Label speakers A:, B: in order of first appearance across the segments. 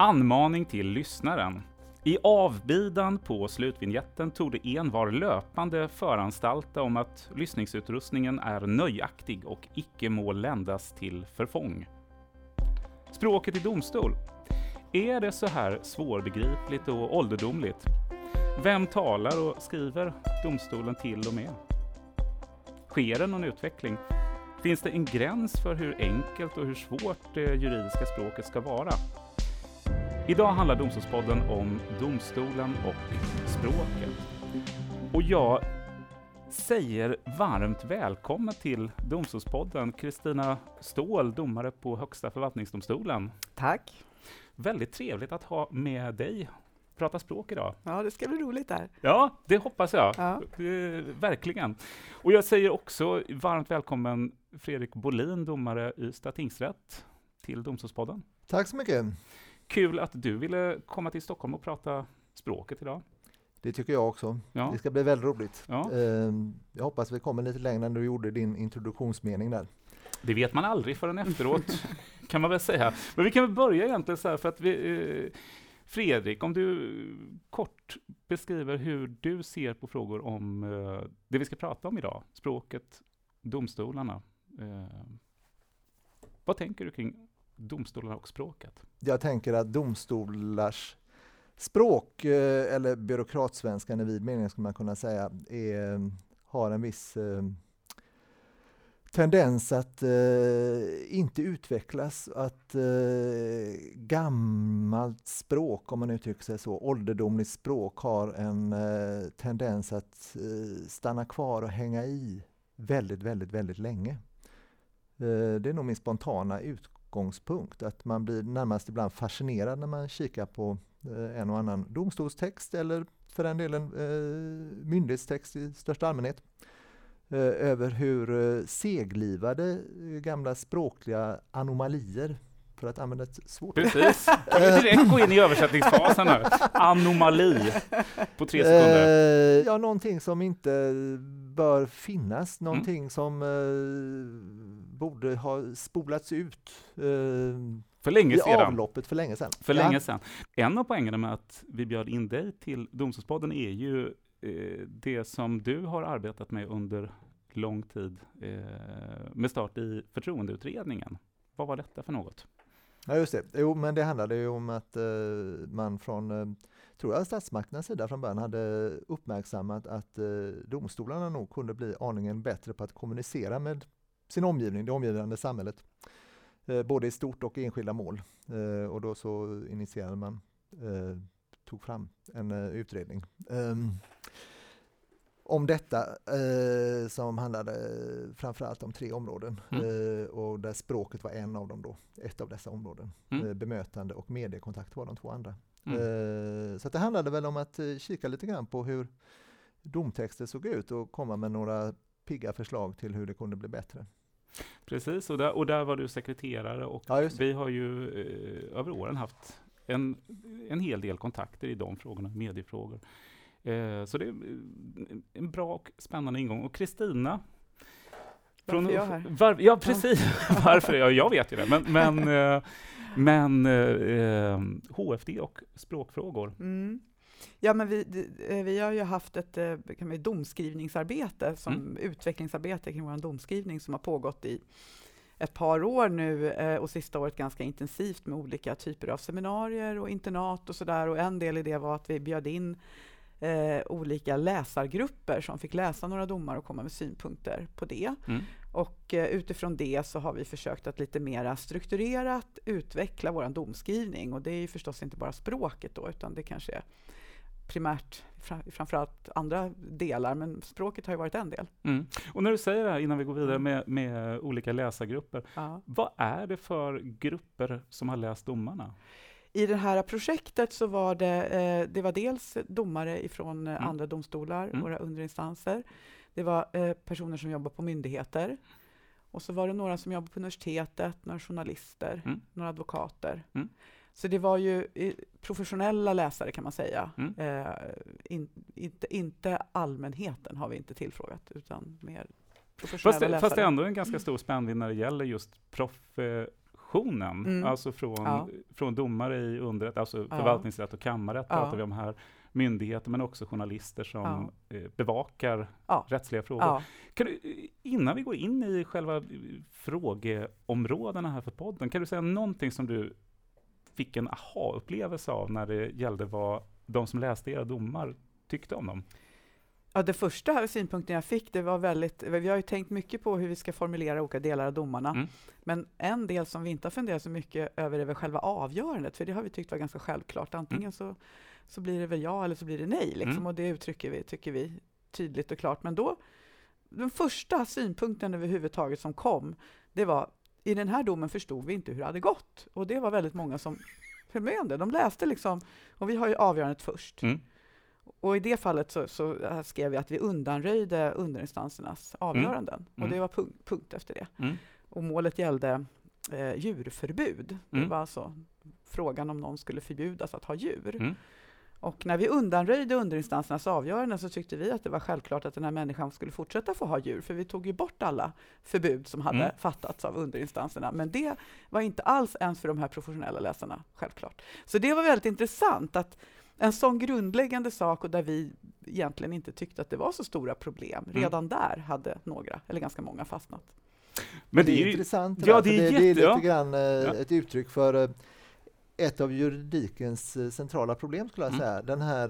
A: Anmaning till lyssnaren. I avbidan på slutvinjetten torde en var löpande föranstalta om att lyssningsutrustningen är nöjaktig och icke må ländas till förfång. Språket i domstol. Är det så här svårbegripligt och ålderdomligt? Vem talar och skriver domstolen till och med? Sker det någon utveckling? Finns det en gräns för hur enkelt och hur svårt det juridiska språket ska vara? Idag handlar Domstolspodden om domstolen och språket. Och jag säger varmt välkommen till Domstolspodden, Kristina Ståhl, domare på Högsta förvaltningsdomstolen.
B: Tack.
A: Väldigt trevligt att ha med dig prata språk idag.
B: Ja, det ska bli roligt där.
A: Ja, det hoppas jag.
B: Ja.
A: Eh, verkligen. Och jag säger också varmt välkommen Fredrik Bolin, domare i Ystad tingsrätt, till Domstolspodden.
C: Tack så mycket.
A: Kul att du ville komma till Stockholm och prata språket idag.
C: Det tycker jag också.
A: Ja.
C: Det ska bli väldigt roligt.
A: Ja.
C: Ehm, Jag hoppas vi kommer lite längre än du gjorde din introduktionsmening där.
A: Det vet man aldrig förrän efteråt, kan man väl säga. Men vi kan väl börja egentligen så här, för att vi, eh, Fredrik, om du kort beskriver hur du ser på frågor om eh, det vi ska prata om idag, språket, domstolarna. Eh, vad tänker du kring domstolarna och språket?
C: Jag tänker att domstolars språk, eh, eller byråkratsvenskan i vid mening skulle man kunna säga, är, har en viss eh, tendens att eh, inte utvecklas, att eh, gammalt språk, om man uttrycker sig så, ålderdomligt språk har en eh, tendens att eh, stanna kvar och hänga i väldigt, väldigt, väldigt länge. Eh, det är nog min spontana utgångspunkt, att man blir närmast ibland fascinerad när man kikar på eh, en och annan domstolstext eller för den delen eh, myndighetstext i största allmänhet eh, över hur seglivade gamla språkliga anomalier, för att använda ett svårt
A: Precis, kan vi direkt gå in i översättningsfasen nu. Anomali på tre sekunder.
C: Eh, ja, någonting som inte bör finnas, någonting som eh, borde ha spolats ut eh,
A: För länge
C: i
A: sedan.
C: avloppet för länge sedan.
A: För
C: Ja.
A: länge sedan. En av poängerna med att vi bjöd in dig till Domstolspodden är ju eh, det som du har arbetat med under lång tid eh, med start i förtroendeutredningen. Vad var detta för något?
C: Ja, just det. Jo, men det handlade ju om att eh, man från, eh, tror jag, statsmakternas sida från början hade uppmärksammat att eh, domstolarna nog kunde bli aningen bättre på att kommunicera med sin omgivning, det omgivande samhället. Eh, både i stort och i enskilda mål. Eh, och då så initierade man, eh, tog fram en eh, utredning. Ehm, om detta eh, som handlade framförallt om tre områden
A: Mm.
C: eh, och där språket var en av dem då, ett av dessa områden.
A: Mm.
C: Eh, bemötande och mediekontakt var de två andra.
A: Mm.
C: Eh, så det handlade väl om att eh, kika lite grann på hur domtexter såg ut och komma med några pigga förslag till hur det kunde bli bättre.
A: Precis, och där, och där var du sekreterare och
C: Ja,
A: vi har ju eh, över åren haft en, en hel del kontakter i de frågorna, mediefrågor. Eh, så det är eh, en bra och spännande ingång. Och Kristina,
B: Varför är jag här?
A: Var, ja, precis. Varför? Ja, jag vet ju det. Men, men, eh, men eh, HFD och språkfrågor.
B: Mm. Ja, men vi, vi har ju haft ett kan vi, domskrivningsarbete, som
A: Mm.
B: utvecklingsarbete kring vår domskrivning som har pågått i ett par år nu eh, och sista året ganska intensivt med olika typer av seminarier och internat och sådär. Och en del i det var att vi bjöd in eh, olika läsargrupper som fick läsa några domar och komma med synpunkter på det.
A: Mm.
B: Och eh, utifrån det så har vi försökt att lite mera strukturerat utveckla vår domskrivning. Och det är ju förstås inte bara språket då, utan det kanske är primärt fra- framförallt andra delar, men språket har ju varit en del.
A: Mm. Och när du säger det här innan vi går vidare med, med olika läsargrupper,
B: Ja.
A: vad är det för grupper som har läst domarna?
B: I det här projektet så var det, eh, det var dels domare ifrån eh,
A: Mm.
B: andra domstolar,
A: Mm.
B: våra underinstanser. Det var eh, personer som jobbar på myndigheter. Och så var det några som jobbar på universitetet, några journalister,
A: Mm.
B: några advokater.
A: Mm.
B: Så det var ju eh, professionella läsare kan man säga.
A: Mm.
B: Eh, in, inte, inte allmänheten har vi inte tillfrågat, utan mer professionella
A: Fast det,
B: läsare.
A: fast det är ändå en ganska stor spännvidd när det gäller just professionen,
B: Mm.
A: alltså från,
B: Ja.
A: från domare i underrätt, alltså
B: Ja.
A: förvaltningsrätt och kammarrätt
B: Ja.
A: pratar vi om här, myndigheter men också journalister som eh, bevakar
B: Ja.
A: rättsliga frågor.
B: Ja.
A: Kan du, innan vi går in i själva eh, frågeområdena här för podden, kan du säga någonting som du fick en aha-upplevelse av när det gällde vad de som läste era domar tyckte om dem?
B: Ja, det första synpunkten jag fick, det var väldigt, vi har ju tänkt mycket på hur vi ska formulera olika delar av domarna,
A: Mm.
B: men en del som vi inte har funderat så mycket över är väl själva avgörandet, för det har vi tyckt var ganska självklart. Antingen så, så blir det väl ja eller så blir det nej, liksom,
A: Mm.
B: och det uttrycker vi, tycker vi, tydligt och klart. Men då, den första synpunkten överhuvudtaget som kom, det var i den här domen förstod vi inte hur det hade gått. Och det var väldigt många som höll med om det. De läste liksom, och vi har ju avgörandet först.
A: Mm.
B: Och i det fallet så, så äh, skrev vi att vi undanröjde underinstansernas avgöranden.
A: Mm.
B: Och det var punkt, punkt efter det.
A: Mm.
B: Och målet gällde eh, djurförbud. Det
A: Mm.
B: var alltså frågan om någon skulle förbjudas att ha djur.
A: Mm.
B: Och när vi undanröjde underinstansernas avgöranden så tyckte vi att det var självklart att den här människan skulle fortsätta få ha djur, för vi tog ju bort alla förbud som hade
A: Mm.
B: fattats av underinstanserna. Men det var inte alls ens för de här professionella läsarna självklart. Så det var väldigt intressant att en sån grundläggande sak och där vi egentligen inte tyckte att det var så stora problem,
A: Mm.
B: redan där hade några, eller ganska många, fastnat.
A: Men
C: det är,
A: ju-
C: intressant.
A: ja, det är
C: det, det är
A: jätte-
C: lite
A: ja.
C: grann eh,
A: Ja.
C: ett uttryck för eh, ett av juridikens eh, centrala problem skulle jag
A: Mm.
C: säga. Den här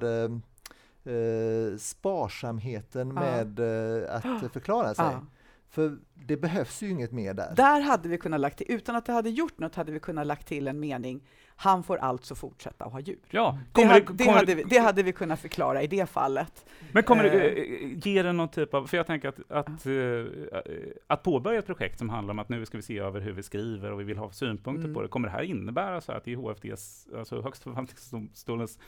C: sparsamheten
B: Ja.
C: med eh, att förklara sig.
B: Ja.
C: För det behövs ju inget mer där.
B: Där hade vi kunnat lagt till, utan att det hade gjort något, hade vi kunnat lagt till en mening, han får alltså fortsätta att ha djur.
A: Ja,
B: Det,
A: kommer
B: hade,
A: det,
B: det,
A: kommer
B: hade vi, det hade vi kunnat förklara i det fallet.
A: Men kommer det
B: Eh.
A: eh, ge det någon typ av, för jag tänker att, att, eh, att påbörja ett projekt som handlar om att nu ska vi se över hur vi skriver och vi vill ha synpunkter
B: Mm.
A: på det, kommer det här innebära så att i HFDs, alltså Högsta förvaltningsdomstolens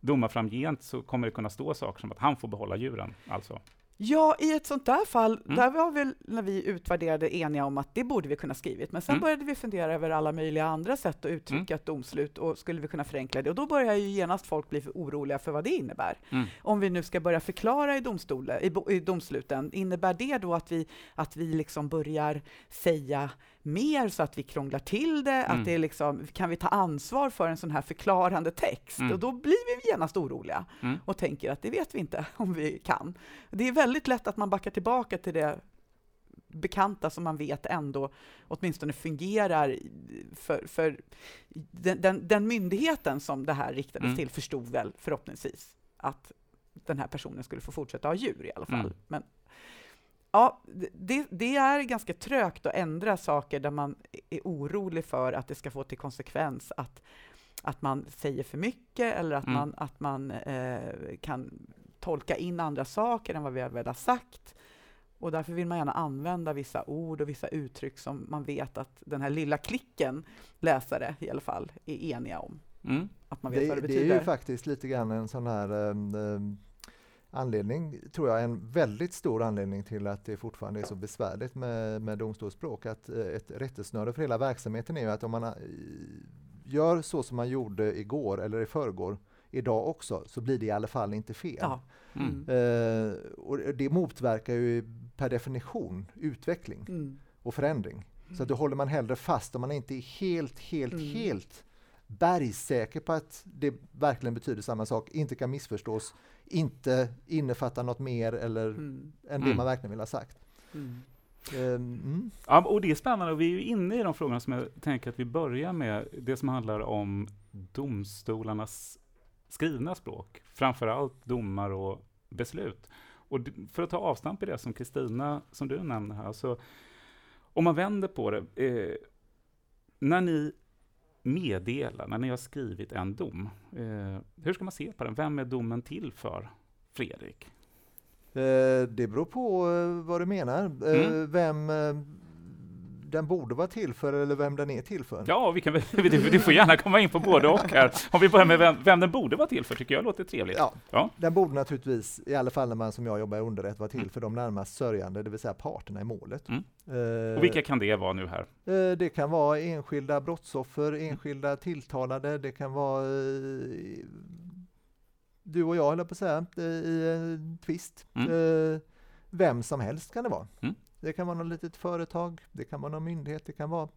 A: domar framgent så kommer det kunna stå saker som att han får behålla djuren, alltså?
B: Ja, i ett sånt där fall,
A: Mm.
B: där var väl när vi utvärderade eniga om att det borde vi kunna skrivit, men sen
A: Mm.
B: började vi fundera över alla möjliga andra sätt att uttrycka ett domslut och skulle vi kunna förenkla det? Och då börjar ju genast folk bli oroliga för vad det innebär.
A: Mm.
B: Om vi nu ska börja förklara i, domstolen, i, i domsluten, innebär det då att vi, att vi liksom börjar säga mer så att vi krånglar till det?
A: Mm.
B: Att det är liksom, kan vi ta ansvar för en sån här förklarande text?
A: Mm.
B: Och då blir vi genast oroliga
A: Mm.
B: och tänker att det vet vi inte om vi kan. Det är väldigt lätt att man backar tillbaka till det bekanta som man vet ändå åtminstone fungerar för, för den, den, den myndigheten som det här riktades
A: Mm.
B: till förstod väl förhoppningsvis att den här personen skulle få fortsätta ha djur i alla fall.
A: Mm.
B: Men ja, det, det är ganska trögt att ändra saker där man är orolig för att det ska få till konsekvens att, att man säger för mycket eller att
A: Mm.
B: man, att man eh, kan tolka in andra saker än vad vi har väl har sagt. Och därför vill man gärna använda vissa ord och vissa uttryck som man vet att den här lilla klicken läsare i alla fall är eniga om.
A: Mm.
B: Att man vet
C: Det,
B: vad det
C: det
B: betyder.
C: är ju faktiskt lite grann en sån här um, um, anledning, tror jag, en väldigt stor anledning till att det fortfarande är så besvärligt med, med domstolsspråk. Att eh, ett rättesnöre för hela verksamheten är ju att om man eh, gör så som man gjorde igår eller i förrgår, idag också, så blir det i alla fall inte fel.
B: Ja.
A: Mm.
C: Eh, och det motverkar ju per definition utveckling
B: Mm.
C: och förändring. Så att då håller man hellre fast om man inte är helt, helt,
B: Mm.
C: helt bergsäker på att det verkligen betyder samma sak, inte kan missförstås, inte innefattar något mer eller
B: Mm.
C: än det
A: Mm.
C: man verkligen vill ha sagt.
B: Mm.
C: Ehm, mm.
A: Ja, och det är spännande och vi är ju inne i de frågorna som jag tänker att vi börjar med, det som handlar om domstolarnas skrivna språk, framför allt domar och beslut. Och för att ta avstamp i det som Kristina, som du nämner här, så om man vänder på det, eh, när ni meddelar, när ni har skrivit en dom, eh, hur ska man se på den? Vem är domen till för? Fredrik?
C: Eh, det beror på eh, vad du menar, eh,
A: Mm.
C: vem eh, den borde vara till för eller vem den är till för.
A: Ja, vi kan, du, får gärna komma in på både och här. Om vi börjar med vem, vem den borde vara till för, tycker jag låter trevligt.
C: Ja,
A: Ja.
C: Den borde naturligtvis, i alla fall när man som jag jobbar i underrätt, vara till
A: Mm.
C: för de närmast sörjande, det vill säga parterna i målet.
A: Mm.
C: Eh,
A: Och vilka kan det vara nu här?
C: Eh, Det kan vara enskilda brottsoffer, enskilda tilltalade, det kan vara eh, du och jag, eller på att säga, i en tvist.
A: Mm.
C: Vem som helst kan det vara.
A: Mm.
C: Det kan vara något litet företag, det kan vara någon myndighet, det kan vara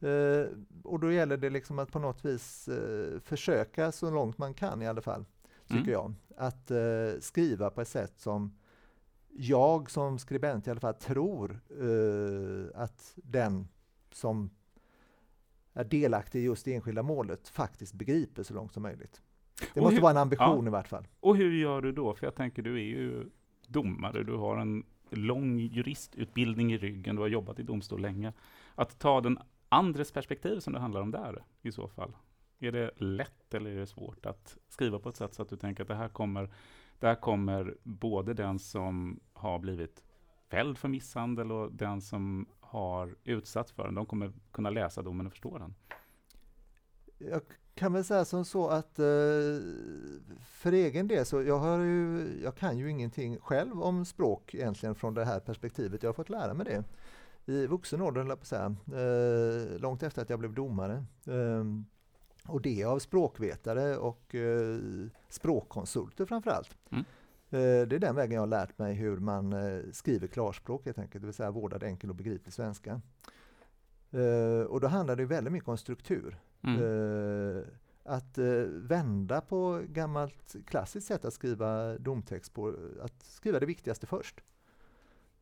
C: Eh, och då gäller det liksom att på något vis eh, försöka så långt man kan i alla fall, tycker
A: Mm.
C: jag, att eh, skriva på ett sätt som jag som skribent i alla fall tror eh, att den som är delaktig i just det enskilda målet faktiskt begriper så långt som möjligt. Det
A: Och
C: måste
A: hur-
C: vara en ambition i vart fall.
A: Och hur gör du då? För jag tänker, du är ju domare, du har en lång juristutbildning i ryggen, du har jobbat i domstol länge. Att ta den andres perspektiv som det handlar om där i så fall. Är det lätt eller är det svårt att skriva på ett sätt så att du tänker att det här kommer, det här kommer både den som har blivit fälld för misshandel och den som har utsatts för den, de kommer kunna läsa domen och förstå den.
C: Jag kan väl säga som så att eh, för egen del så jag, har ju, jag kan ju ingenting själv om språk egentligen från det här perspektivet. Jag har fått lära mig det i vuxen ålder, höll jag på att säga, eh, långt efter att jag blev domare. Eh, och det av språkvetare och eh, språkkonsulter framför allt.
A: Mm.
C: Eh, det är den vägen jag har lärt mig hur man skriver klarspråk helt enkelt, det vill säga vårdad enkel och begriplig svenska. Och då handlar det väldigt mycket om struktur.
A: Mm.
C: Eh, att eh, vända på gammalt klassiskt sätt att skriva domtext på, att skriva det viktigaste först.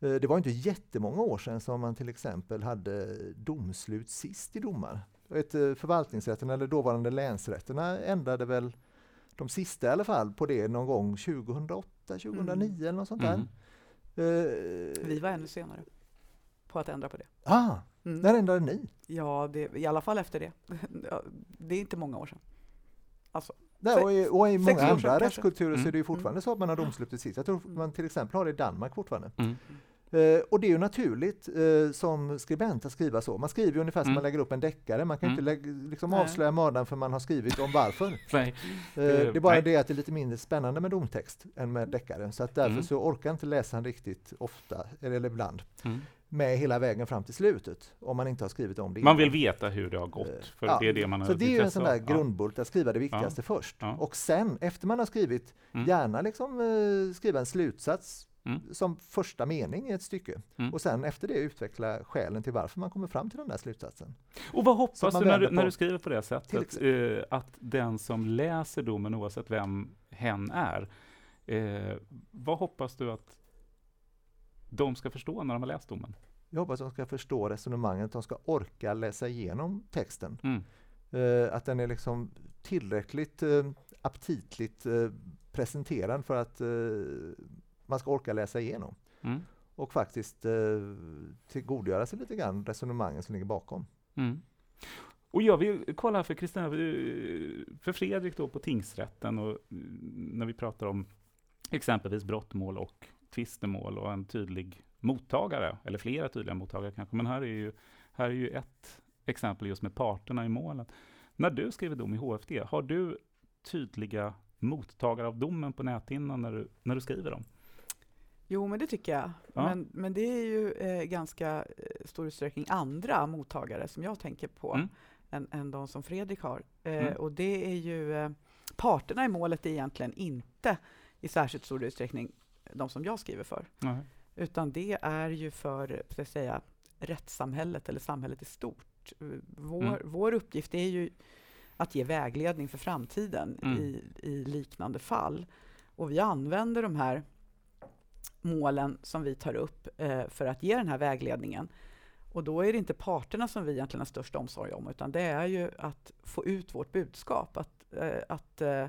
C: Eh, det var inte jättemånga år sedan som man till exempel hade domslut sist i domar. Ett, eh, förvaltningsrätten eller dåvarande länsrätterna ändrade väl de sista i alla fall på det någon gång 2008, 2009 eller något sånt där.
A: Mm.
C: Eh,
B: Vi var ännu senare på att ändra på det.
C: ah,
B: Mm.
C: när ändrade ni?
B: Ja, det, i alla fall efter det. Det är inte många år sedan. Alltså,
C: Nej, och i, och i många
B: sedan
C: andra
B: kanske.
C: rättskulturer så
A: Mm.
C: är det ju fortfarande så att man har domslut precis. Jag tror
B: Mm.
C: man till exempel har det i Danmark fortfarande.
A: Mm.
C: Eh, och det är ju naturligt eh, som skribent att skriva så. Man skriver ju ungefär som
A: Mm.
C: man lägger upp en deckare. Man kan
A: Mm.
C: inte lägga, liksom avslöja mördaren för man har skrivit om varför.
A: Nej.
C: det är bara
A: nej.
C: det att det är lite mindre spännande med domtext än med deckare. Så att därför
A: Mm.
C: så orkar inte läsaren riktigt ofta, eller ibland,
A: Mm.
C: Med hela vägen fram till slutet. Om man inte har skrivit om det
A: Man
C: innan.
A: vill veta hur det har
C: Eh,
A: gått, för
C: ja.
A: det är det man har
C: Så det är ju en sån där.
A: Ja.
C: grundbult, att skriva det viktigaste först.
A: Ja.
C: Och sen, efter man har skrivit,
A: Mm.
C: gärna liksom eh, skriva en slutsats
A: Mm.
C: som första mening i ett stycke.
A: Mm.
C: Och sen efter det utveckla skälen till varför man kommer fram till den där slutsatsen.
A: Och vad hoppas du när, du när du skriver på det sättet? Eh, att den som läser domen, oavsett vem hen är, eh, vad hoppas du att de ska förstå när de har läst domen?
C: Jag hoppas att de ska förstå resonemanget, att de ska orka läsa igenom texten.
A: Mm.
C: Eh, att den är liksom tillräckligt eh, aptitligt eh, presenterad för att eh, man ska orka läsa igenom.
A: Mm.
C: Och faktiskt eh, tillgodogöra sig lite grann resonemangen som ligger bakom.
A: Mm. Och jag vill kolla för Kristina, eh, för Fredrik då på tingsrätten och mm, när vi pratar om exempelvis brottmål och tvistemål och en tydlig mottagare, eller flera tydliga mottagare kanske, men här är ju, här är ju ett exempel just med parterna i målet. När du skriver dom i HFD, har du tydliga mottagare av domen på näthinnan när du, när du skriver dem?
B: Jo, men det tycker jag.
A: Ja.
B: Men, men det är ju eh, ganska eh, stor utsträckning andra mottagare som jag tänker på
A: Mm.
B: än, än de som Fredrik har. Eh,
A: Mm.
B: Och det är ju eh, parterna i målet är egentligen inte i särskilt stor utsträckning de som jag skriver för,
A: Nej.
B: utan det är ju för ska jag säga, rättssamhället eller samhället i stort. Eh, Vår,
A: Mm.
B: vår uppgift är ju att ge vägledning för framtiden
A: Mm.
B: i, i liknande fall. Och vi använder de här målen som vi tar upp eh, för att ge den här vägledningen. Och då är det inte parterna som vi egentligen har störst omsorg om, utan det är ju att få ut vårt budskap, att, eh, att eh,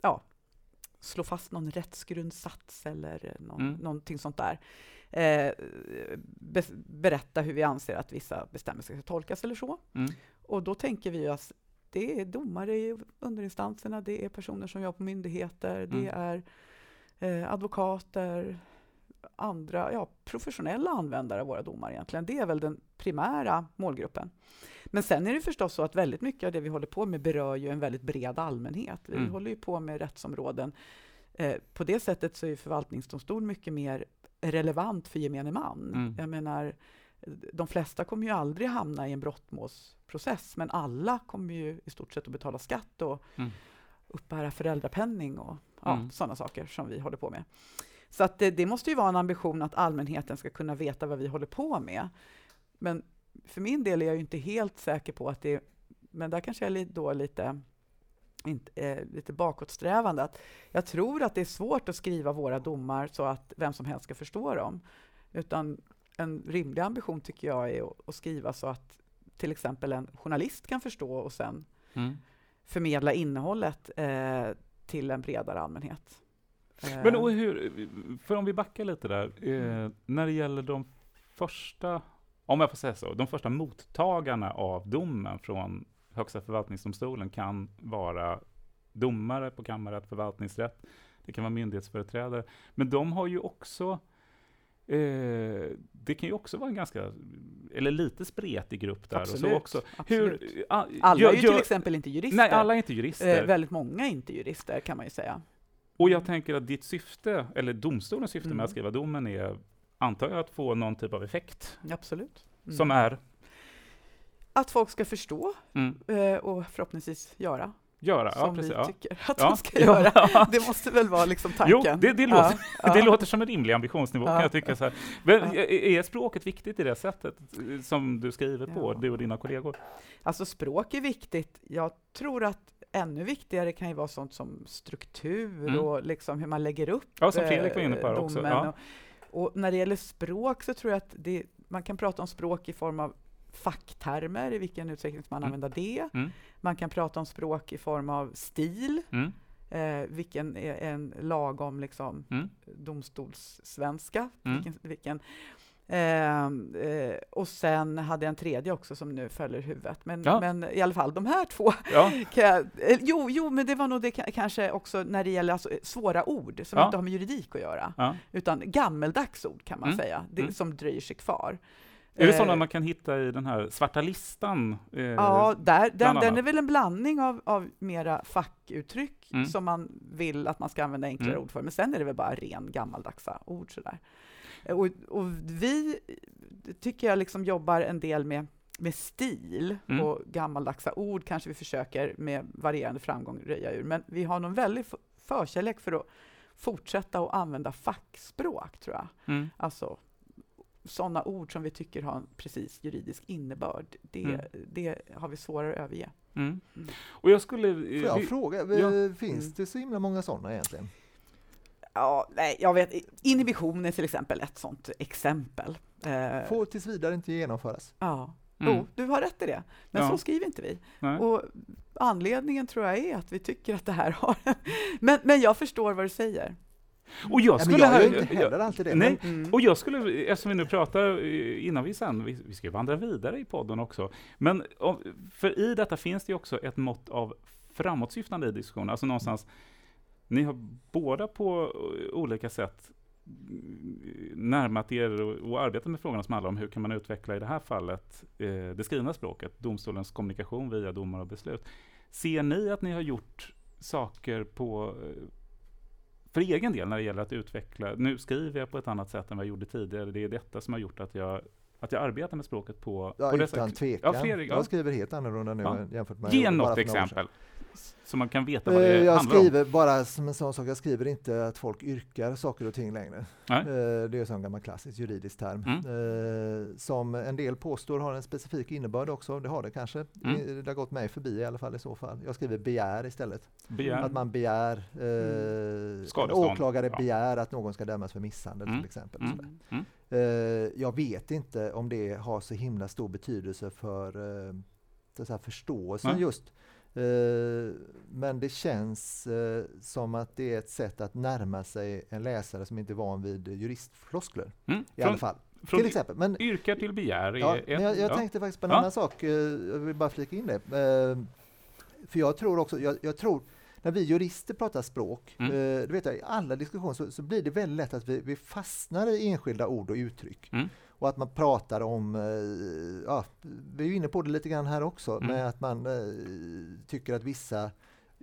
B: ja, slå fast någon rättsgrundsats eller någon,
A: Mm.
B: någonting sånt där. Eh, be, berätta hur vi anser att vissa bestämmelser ska tolkas eller så.
A: Mm.
B: Och då tänker vi att det är domare i underinstanserna, det är personer som jobbar på myndigheter, det
A: Mm.
B: är eh, advokater, andra ja, professionella användare av våra domar egentligen. Det är väl den primära målgruppen. Men sen är det förstås så att väldigt mycket av det vi håller på med berör ju en väldigt bred allmänhet. Vi
A: Mm.
B: håller ju på med rättsområden. Eh, på det sättet så är förvaltningsdomstol mycket mer relevant för gemene man.
A: Mm.
B: Jag menar, de flesta kommer ju aldrig hamna i en brottmålsprocess, men alla kommer ju i stort sett att betala skatt och
A: Mm.
B: uppbära föräldrapenning och ja,
A: Mm.
B: sådana saker som vi håller på med. Så att det, det måste ju vara en ambition att allmänheten ska kunna veta vad vi håller på med. Men för min del är jag ju inte helt säker på att det men där kanske jag är då lite, inte, eh, lite bakåtsträvande. Att jag tror att det är svårt att skriva våra domar så att vem som helst ska förstå dem. Utan en rimlig ambition tycker jag är att, att skriva så att till exempel en journalist kan förstå och sen mm. förmedla innehållet eh, till en bredare allmänhet.
A: Men och hur, för om vi backar lite där, eh, mm. när det gäller de första, om jag får säga så, de första mottagarna av domen från Högsta förvaltningsdomstolen kan vara domare på kammarrätt, förvaltningsrätt, det kan vara myndighetsföreträdare, men de har ju också Eh, det kan ju också vara en ganska, eller lite spretig grupp där.
B: Absolut,
A: och så också.
B: Hur, a, alla gör, är ju till exempel inte jurister.
A: Nej, alla är inte jurister.
B: Eh, väldigt många är inte jurister, kan man ju säga.
A: Och jag tänker att ditt syfte, eller domstolens syfte mm. med att skriva domen är, antar jag, att få någon typ av effekt.
B: Absolut.
A: Mm. Som är?
B: Att folk ska förstå mm. Eh, och förhoppningsvis göra
A: göra.
B: Som
A: ja,
B: vi
A: ja.
B: tycker att ja. de ska göra. Det måste väl vara liksom tanken?
A: Jo, det, det, låter, det låter som en rimlig ambitionsnivå kan jag tycka. Så här. Men är språket viktigt i det sättet som du skriver på, du och dina kollegor?
B: Alltså språk är viktigt. Jag tror att ännu viktigare kan ju vara sånt som struktur mm. och liksom hur man lägger upp
A: Ja, som Fredrik var inne på här också. Ja.
B: Och, och, när det gäller språk så tror jag att det, man kan prata om språk i form av facktermer, i vilken utsträckning man mm. använder det. Mm. Man kan prata om språk i form av stil, mm. eh, vilken är en lagom liksom, mm. domstolssvenska. Mm. Vilken, vilken eh, eh, och sen hade jag en tredje också som nu följer huvudet. Men, ja. men i alla fall, de här två. Ja. Jag, eh, jo, jo, men det var nog det kanske också när det gäller alltså, svåra ord som ja. inte har med juridik att göra, utan gammeldags ord kan man mm. säga, det, mm. som dröjer sig kvar.
A: Är det sådana eh, man kan hitta i den här svarta listan?
B: Eh, ja, där, den, den, är väl en blandning av, av mera fackuttryck mm. som man vill att man ska använda enklare mm. ord för, men sen är det väl bara ren gammaldagsa ord sådär. Eh, och, och vi tycker jag liksom jobbar en del med, med stil mm. och gammaldagsa ord kanske vi försöker med varierande framgång röja ur, men vi har någon väldig förkärlek för att fortsätta att använda fackspråk, tror jag. Mm. Alltså sådana ord som vi tycker har en precis juridisk innebörd, det, mm. det har vi svårare att överge.
A: Mm. Mm. Och jag skulle...
C: Får jag vi, fråga, ja. finns mm. det så himla många sådana egentligen?
B: Ja, nej, jag vet, inhibition är till exempel ett sådant exempel.
C: Eh, Får tills vidare inte genomföras.
B: Ja, Mm. Jo, du har rätt i det. Men ja. så skriver inte vi. Nej. Och anledningen tror jag är att vi tycker att det här har... men, men jag förstår vad du säger.
A: Och jag skulle...
C: Ja, jag inte heller alltid det.
A: Nej, mm. och jag skulle, eftersom vi nu pratar eh, innan vi sen, vi, vi ska vandra vidare i podden också, men för i detta finns det också ett mått av framåtsyftande i diskussionen, alltså någonstans, ni har båda på olika sätt närmat er och, och arbetat med frågorna som handlar om hur kan man utveckla i det här fallet eh, det skrivna språket, domstolens kommunikation via domar och beslut. Ser ni att ni har gjort saker på för egen del när det gäller att utveckla, nu skriver jag på ett annat sätt än vad jag gjorde tidigare, det är detta som har gjort att jag att jag arbetar med språket på,
C: ja,
A: på
C: utan tvekan. Ja, Fredrik, ja. Jag skriver helt annorlunda nu ja. jämfört med
A: Ge något exempel så man kan veta vad det
C: jag
A: handlar
C: skriver om. bara som en sån sak, jag skriver inte att folk yrkar saker och ting längre. Nej. Eh, det är en gammal klassisk juridisk term. Mm. Eh, som en del påstår har en specifik innebörd också, det har det kanske. Mm. Det har gått mig förbi i alla fall i så fall. Jag skriver begär istället. Begär. Att man begär, eh, en åklagare ja. begär att någon ska dömas för misshandel mm. till exempel. Mm. Mm. Eh, jag vet inte om det har så himla stor betydelse för eh, så förståelsen just Eh, men det känns eh, som att det är ett sätt att närma sig en läsare som inte är van vid juristfloskler. Mm. I alla fall.
A: Från till exempel. Men, yrka till begär.
C: Ja, ett, jag, jag ja. tänkte faktiskt på en ja. annan sak. Eh, jag vill bara flika in det. För jag tror också, jag, jag tror när vi jurister pratar språk, mm. du vet, i alla diskussioner så, så, blir det väldigt lätt att vi, vi fastnar i enskilda ord och uttryck. Mm och att man pratar om, eh, ja, vi är inne på det lite grann här också, mm. med att man eh, tycker att vissa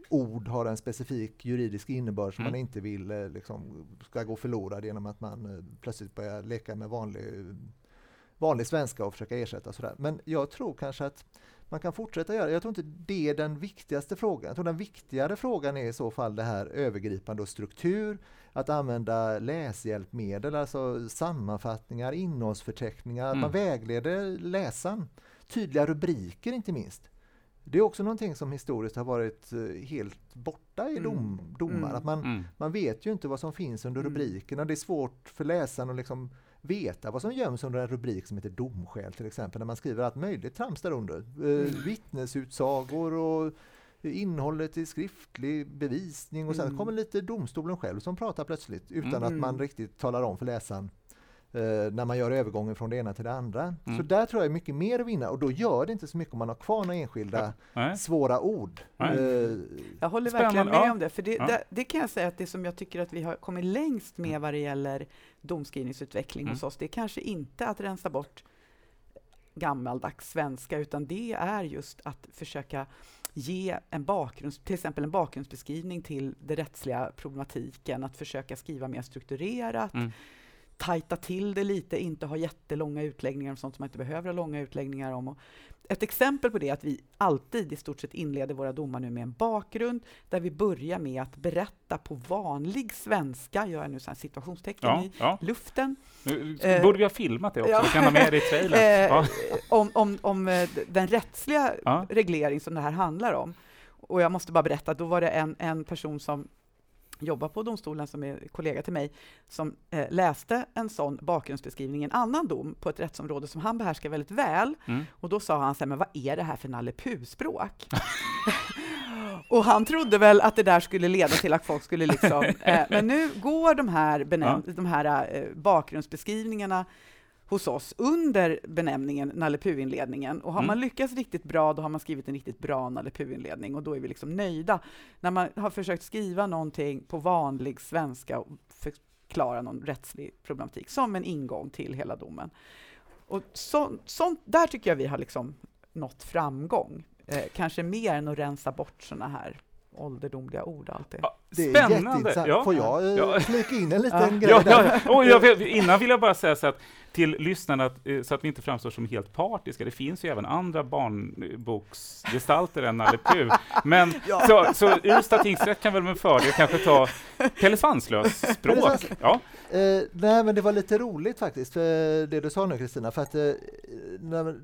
C: ord har en specifik juridisk innebörd som mm. man inte vill eh, liksom, ska gå förlorad genom att man plötsligt börjar leka med vanlig, vanlig svenska och försöka ersätta sådär. Men jag tror kanske att man kan fortsätta göra. Jag tror inte det är den viktigaste frågan. Jag tror den viktigare frågan är i så fall det här övergripande och struktur, att använda läshjälpmedel, alltså sammanfattningar, innehållsförteckningar, mm. man vägleder läsaren. Tydliga rubriker inte minst. Det är också någonting som historiskt har varit eh, helt borta i mm. dom, domar. Mm. Att man, mm. man vet ju inte vad som finns under rubrikerna. Det är svårt för läsaren att liksom veta vad som göms under en rubrik som heter domskäl till exempel, när man skriver allt möjligt trams där under. Eh, mm. vittnesutsagor och innehållet i skriftlig bevisning och sen mm. kommer lite domstolen själv som pratar plötsligt utan mm. att man riktigt talar om för läsaren eh, när man gör övergången från det ena till det andra. Mm. Så där tror jag är mycket mer att vinna och då gör det inte så mycket om man har kvar några enskilda ja. svåra ord. Eh,
B: jag håller verkligen med ja. om det, för det, ja. det, det, kan jag säga att det som jag tycker att vi har kommit längst med mm. vad det gäller domskrivningsutveckling mm. hos oss, det är kanske inte att rensa bort gammaldags svenska, utan det är just att försöka ge en bakgrund, till exempel en bakgrundsbeskrivning till den rättsliga problematiken, att försöka skriva mer strukturerat, mm. Tajta till det lite, inte ha jättelånga utläggningar om sånt som man inte behöver ha långa utläggningar om. Och ett exempel på det är att vi alltid i stort sett inleder våra domar nu med en bakgrund där vi börjar med att berätta på vanlig svenska, gör jag nu så situationstecken ja, i ja. luften.
A: Nu, eh, borde vi ha filmat det också, ja. vi kan ha med det i trailern.
B: Eh, om, om, om eh, den rättsliga reglering som det här handlar om. Och jag måste bara berätta, då var det en, en person som jobbar på domstolen, som är kollega till mig, som eh, läste en sån bakgrundsbeskrivning en annan dom på ett rättsområde som han behärskar väldigt väl. Mm. Och då sa han så här, men vad är det här för Nalle språk Och han trodde väl att det där skulle leda till att folk skulle liksom... Eh, men nu går de här, benäm- ja. de här eh, bakgrundsbeskrivningarna hos oss under benämningen Nalle inledningen Och har mm. man lyckats riktigt bra, då har man skrivit en riktigt bra Nalle inledning och då är vi liksom nöjda. När man har försökt skriva någonting på vanlig svenska och förklara någon rättslig problematik som en ingång till hela domen. Och så, sånt, där tycker jag vi har liksom nått framgång. Eh, kanske mer än att rensa bort såna här ålderdomliga ord alltid. Ja,
C: det är Spännande! Ja. Får jag eh, ja. flika in en liten
A: ja. grej där? Ja, jag, innan vill jag bara säga så att till lyssnarna, eh, så att vi inte framstår som helt partiska, det finns ju även andra barnboksgestalter än Nalle Puh. Men ja. så, så Ystad tingsrätt kan väl med fördel kanske ta Pelle Svanslös språk? Ja.
C: Eh, nej, men det var lite roligt faktiskt, det du sa nu Kristina, för att eh, när,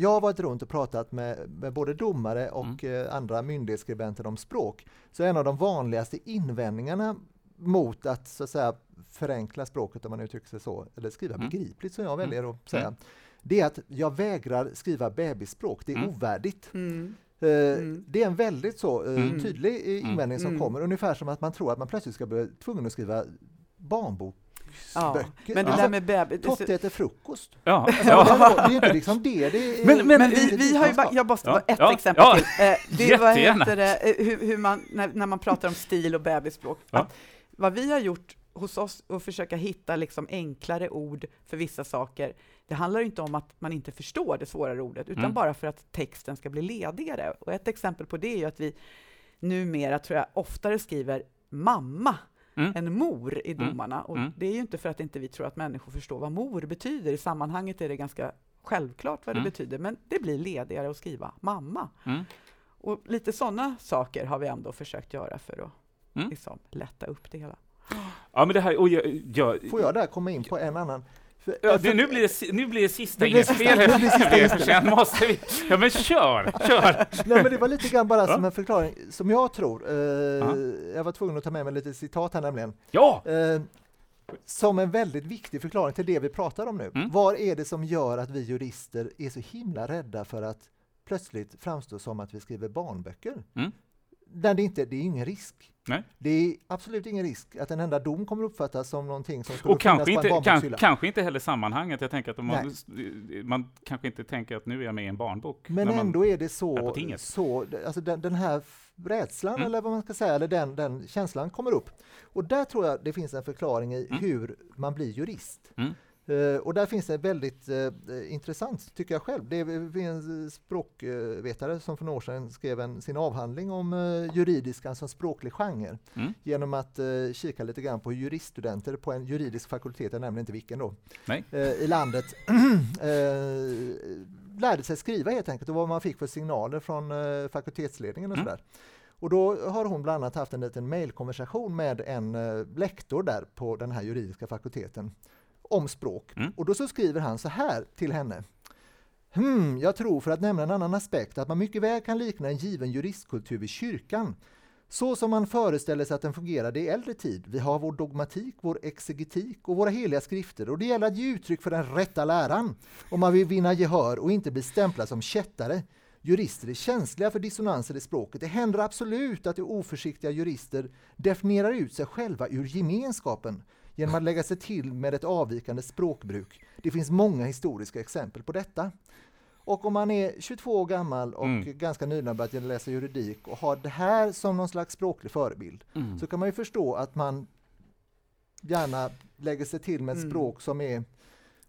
C: jag har varit runt och pratat med, med både domare och mm. eh, andra myndighetsskribenter om språk. Så en av de vanligaste invändningarna mot att, så att säga, förenkla språket, om man uttrycker sig så, eller skriva mm. begripligt som jag mm. väljer att säga, mm. det är att jag vägrar skriva bebisspråk, det är mm. ovärdigt. Mm. Uh, mm. Det är en väldigt så uh, tydlig invändning som kommer, ungefär som att man tror att man plötsligt ska bli tvungen att skriva barnbok Ja,
B: men det där med bebis...
C: Totte äter frukost. Ja. Alltså, det är inte liksom det. det är,
B: men, men, men vi, vi har ju bara, jag måste ja. ett ja. exempel ja. till. Eh, det var heter det, eh, hur, hur, man, när, när, man pratar om stil och bebisspråk. Ja. vad vi har gjort hos oss och försöka hitta liksom enklare ord för vissa saker. Det handlar inte om att man inte förstår det svårare ordet, utan mm. bara för att texten ska bli ledigare. Och ett exempel på det är ju att vi numera, tror jag, oftare skriver mamma mm. än mor i mm. domarna. Och mm. det är ju inte för att inte vi tror att människor förstår vad mor betyder. I sammanhanget är det ganska självklart vad det mm. betyder, men det blir ledigare att skriva mamma. Mm. Och lite sådana saker har vi ändå försökt göra för att mm. liksom, lätta upp det hela.
A: Ja, men det här, och jag, jag,
C: Får jag där komma in på en annan
A: Ja, det, nu, blir det, nu blir det sista inspel här. Sen måste vi... Ja, men kör! kör.
C: Nej, men det var lite grann bara som en förklaring, som jag tror. Eh, jag var tvungen att ta med mig lite citat här nämligen.
A: Ja! Eh,
C: som en väldigt viktig förklaring till det vi pratar om nu. Mm. Vad är det som gör att vi jurister är så himla rädda för att plötsligt framstå som att vi skriver barnböcker? Mm. Där det, inte, det är ingen risk. Nej. Det är absolut ingen risk att en enda dom kommer uppfattas som någonting som skulle
A: Och kanske inte, kan, kanske inte heller sammanhanget. Jag tänker att man, man kanske inte tänker att nu är jag med i en barnbok.
C: Men ändå är det så, är så alltså den, den här rädslan mm. eller vad man ska säga, eller den, den känslan kommer upp. Och där tror jag det finns en förklaring i mm. hur man blir jurist. Mm. Uh, och där finns det väldigt uh, intressant, tycker jag själv. Det är en språkvetare som för några år sedan skrev en, sin avhandling om uh, juridiskan som språklig genre. Mm. Genom att kika lite grann på juriststudenter på en juridisk fakultet, jag nämner inte vilken då, i landet. lärde sig skriva helt enkelt och vad man fick för signaler från eh, fakultetsledningen och
A: Mm.
C: sådär. Och då har hon bland annat haft en liten mejlkonversation med en eh, lektor där på den här juridiska fakulteten om språk.
A: Mm.
C: Och då så skriver han så här till henne. Hmm, jag tror för att nämna en annan aspekt att man mycket väl kan likna en given juristkultur vid kyrkan. Så som man föreställer sig att den fungerade i äldre tid. Vi har vår dogmatik, vår exegetik och våra heliga skrifter och det gäller att ge uttryck för den rätta läran om man vill vinna gehör och inte bli stämplad som kättare. Jurister är känsliga för dissonanser i språket. Det händer absolut att de oförsiktiga jurister definierar ut sig själva ur gemenskapen genom att lägga sig till med ett avvikande språkbruk. Det finns många historiska exempel på detta. Och om man är 22 år gammal och
A: Mm.
C: ganska nyligen börjat läsa juridik och har det här som någon slags språklig förebild
A: Mm.
C: så kan man ju förstå att man gärna lägger sig till med ett
B: Mm.
C: språk som är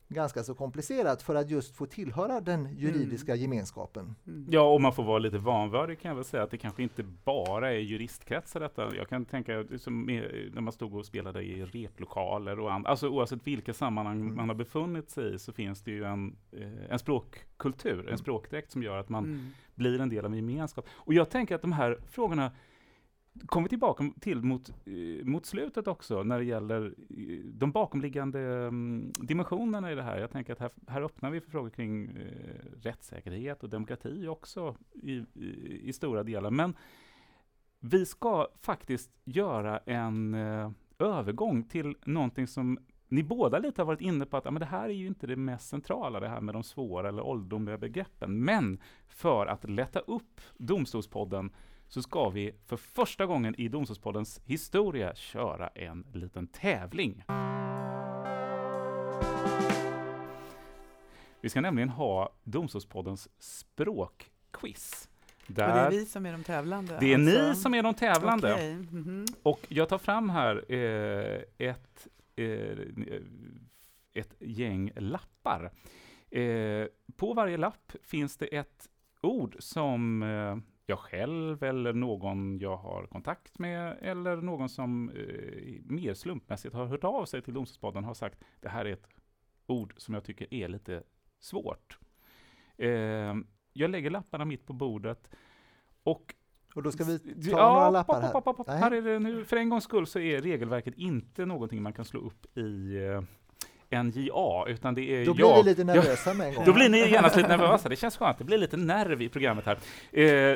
C: ganska så komplicerat för att just få tillhöra den juridiska gemenskapen.
B: Mm.
A: Ja, och man får vara lite vanvördig kan jag väl säga att det kanske inte bara är juristkretsar detta. Jag kan tänka som när man stod och spelade i replokaler och andra, alltså oavsett vilka sammanhang
C: Mm.
A: man har befunnit sig i så finns det ju en, eh, en språkkultur, en
C: Mm.
A: språkdräkt som gör att man
B: Mm.
A: blir en del av en gemenskap. Och jag tänker att de här frågorna kommer vi tillbaka till mot, eh, mot slutet också när det gäller eh, de bakomliggande mm, dimensionerna i det här. Jag tänker att här, här öppnar vi för frågor kring eh, rättssäkerhet och demokrati också i, i, i stora delar. Men vi ska faktiskt göra en eh, övergång till någonting som ni båda lite har varit inne på att ja, men det här är ju inte det mest centrala, det här med de svåra eller ålderdomliga begreppen. Men för att lätta upp Domstolspodden så ska vi för första gången i Domstolspoddens historia köra en liten tävling. Vi ska nämligen ha Domstolspoddens språkquiz.
B: Och det är
A: Där
B: vi som är de tävlande?
A: det är ni
B: alltså.
A: som är de tävlande.
B: Okej, mhm.
A: Och jag tar fram här eh, ett, eh, ett gäng lappar. Eh, på varje lapp finns det ett ord som eh, jag själv eller någon jag har kontakt med eller någon som eh, mer slumpmässigt har hört av sig till Domstolspodden har sagt det här är ett ord som jag tycker är lite svårt. Eh, jag lägger lapparna mitt på bordet och
C: Och då ska vi ta
A: Ja,
C: några lappar här.
A: pop, pop, pop. Här är det nu, för en gångs skull så är regelverket inte någonting man kan slå upp i eh, NJA, utan det är
C: Då blir
A: jag.
C: vi lite nervösa med en gång.
A: Då blir ni genast lite nervösa, det känns skönt, det blir lite nerv i programmet här. Eh,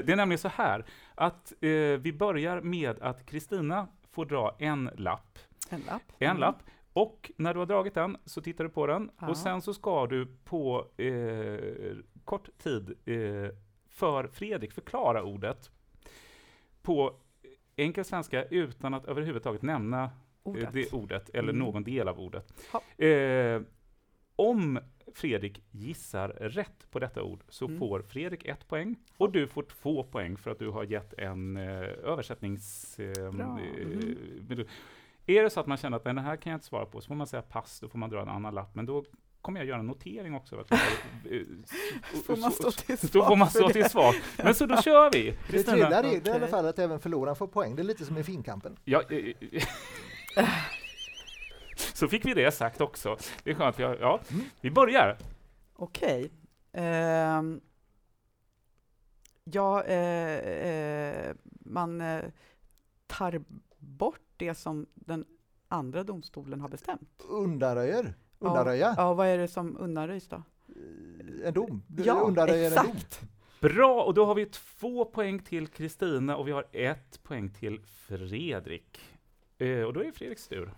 A: det är nämligen så här, att eh, vi börjar med att Kristina får dra en lapp,
B: En lapp.
A: en
B: Mm.
A: lapp, och när du har dragit den så tittar du på den,
B: Ja.
A: och sen så ska du på eh, kort tid eh, för Fredrik förklara ordet på enkel svenska utan att överhuvudtaget nämna
B: Ordet.
A: det ordet eller
B: Mm.
A: någon del av ordet. Eh, om Fredrik gissar rätt på detta ord så
B: Mm.
A: får Fredrik ett poäng och du får två poäng för att du har gett en eh, översättnings... Eh,
B: Bra.
A: eh, men- är det så att man känner att "Nej, den här kan jag inte svara på så får man säga pass, då får man dra en annan lapp. Men då kommer jag göra en notering också. Att eh,
B: Får man stå till
A: då
B: svars
A: får man stå
B: det?
A: till svar. Men så då kör vi!
C: Det
A: Kristina.
C: trevliga är i alla fall att även förloraren får poäng. Det är lite som i finkampen.
A: Ja, eh, eh, så fick vi det sagt också. Det är skönt. Vi, har, ja,
C: Mm.
A: vi börjar.
B: Okej. Ehm, ja, eh, eh, man eh, tar bort det som den andra domstolen har bestämt.
C: Undanröjer. Undanröja.
B: Ja, vad är det som undanröjs då?
C: En dom. Du
B: Ja,
C: undanröjer en dom.
B: exakt.
A: Bra, och då har vi två poäng till Kristina och vi har ett poäng till Fredrik. Eh, och då är det Fredriks tur.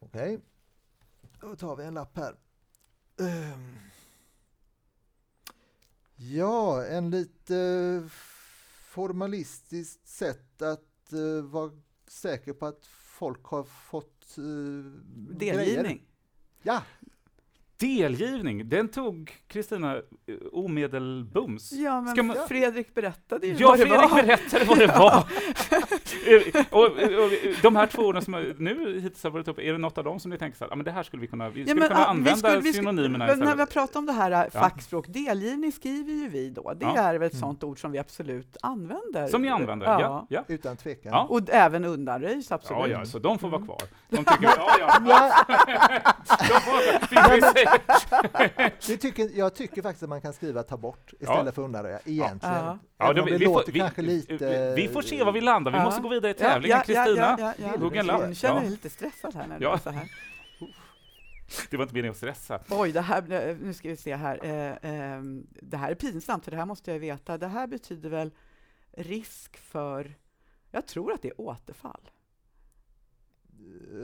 C: Okej. Då tar vi en lapp här. Ehm. Ja, en lite formalistiskt sätt att eh, vara säker på att folk har fått uh,
B: Delgivning.
C: Ja,
A: Delgivning, den tog Kristina eh, omedelbums.
B: Ja, men
A: Ska man-
B: Fredrik berättade ju
A: Ja,
B: vad det
A: Fredrik
B: var.
A: berättade vad det var. Och, och, de här två orden som nu hittills har varit uppe, är det något av dem som ni tänker så här, ah, men det här skulle vi kunna, vi
B: Ja,
A: skulle
B: men,
A: kunna
B: ah, vi
A: använda
B: skulle- vi skulle-
A: synonymerna
B: Men när vi har
A: istället?
B: pratat om det här äh, fackspråk, delgivning skriver ju vi då. Det
A: Ja.
B: är väl ett
C: Mm.
B: sånt ord som vi absolut använder.
A: Som ni använder? Ja. ja.
C: Utan tvekan.
A: Ja.
B: Och även undanröjs, absolut.
A: Ja, ja, så de får vara
B: Mm.
A: kvar. De tycker, ja, ja,
C: Ja,
A: de får
C: det tycker, jag tycker faktiskt att man kan skriva ta bort istället för undanröja, egentligen.
B: Ja.
A: Ja,
C: om
A: vi,
C: det
A: vi, får,
C: låter
A: vi,
C: kanske lite...
A: vi får se var vi landar, vi
B: Ja.
A: måste gå vidare i tävlingen.
B: ja, ja,
A: Kristina,
B: ja, ja, ja.
A: hugg en lapp.
B: Jag känner mig
A: Ja.
B: lite stressad här när det
A: Ja.
B: så här.
A: det var inte meningen att stressa.
B: Oj, det här, nu ska vi se här. Eh, ehm, det här är pinsamt, för det här måste jag veta. Det här betyder väl risk för... Jag tror att det är återfall.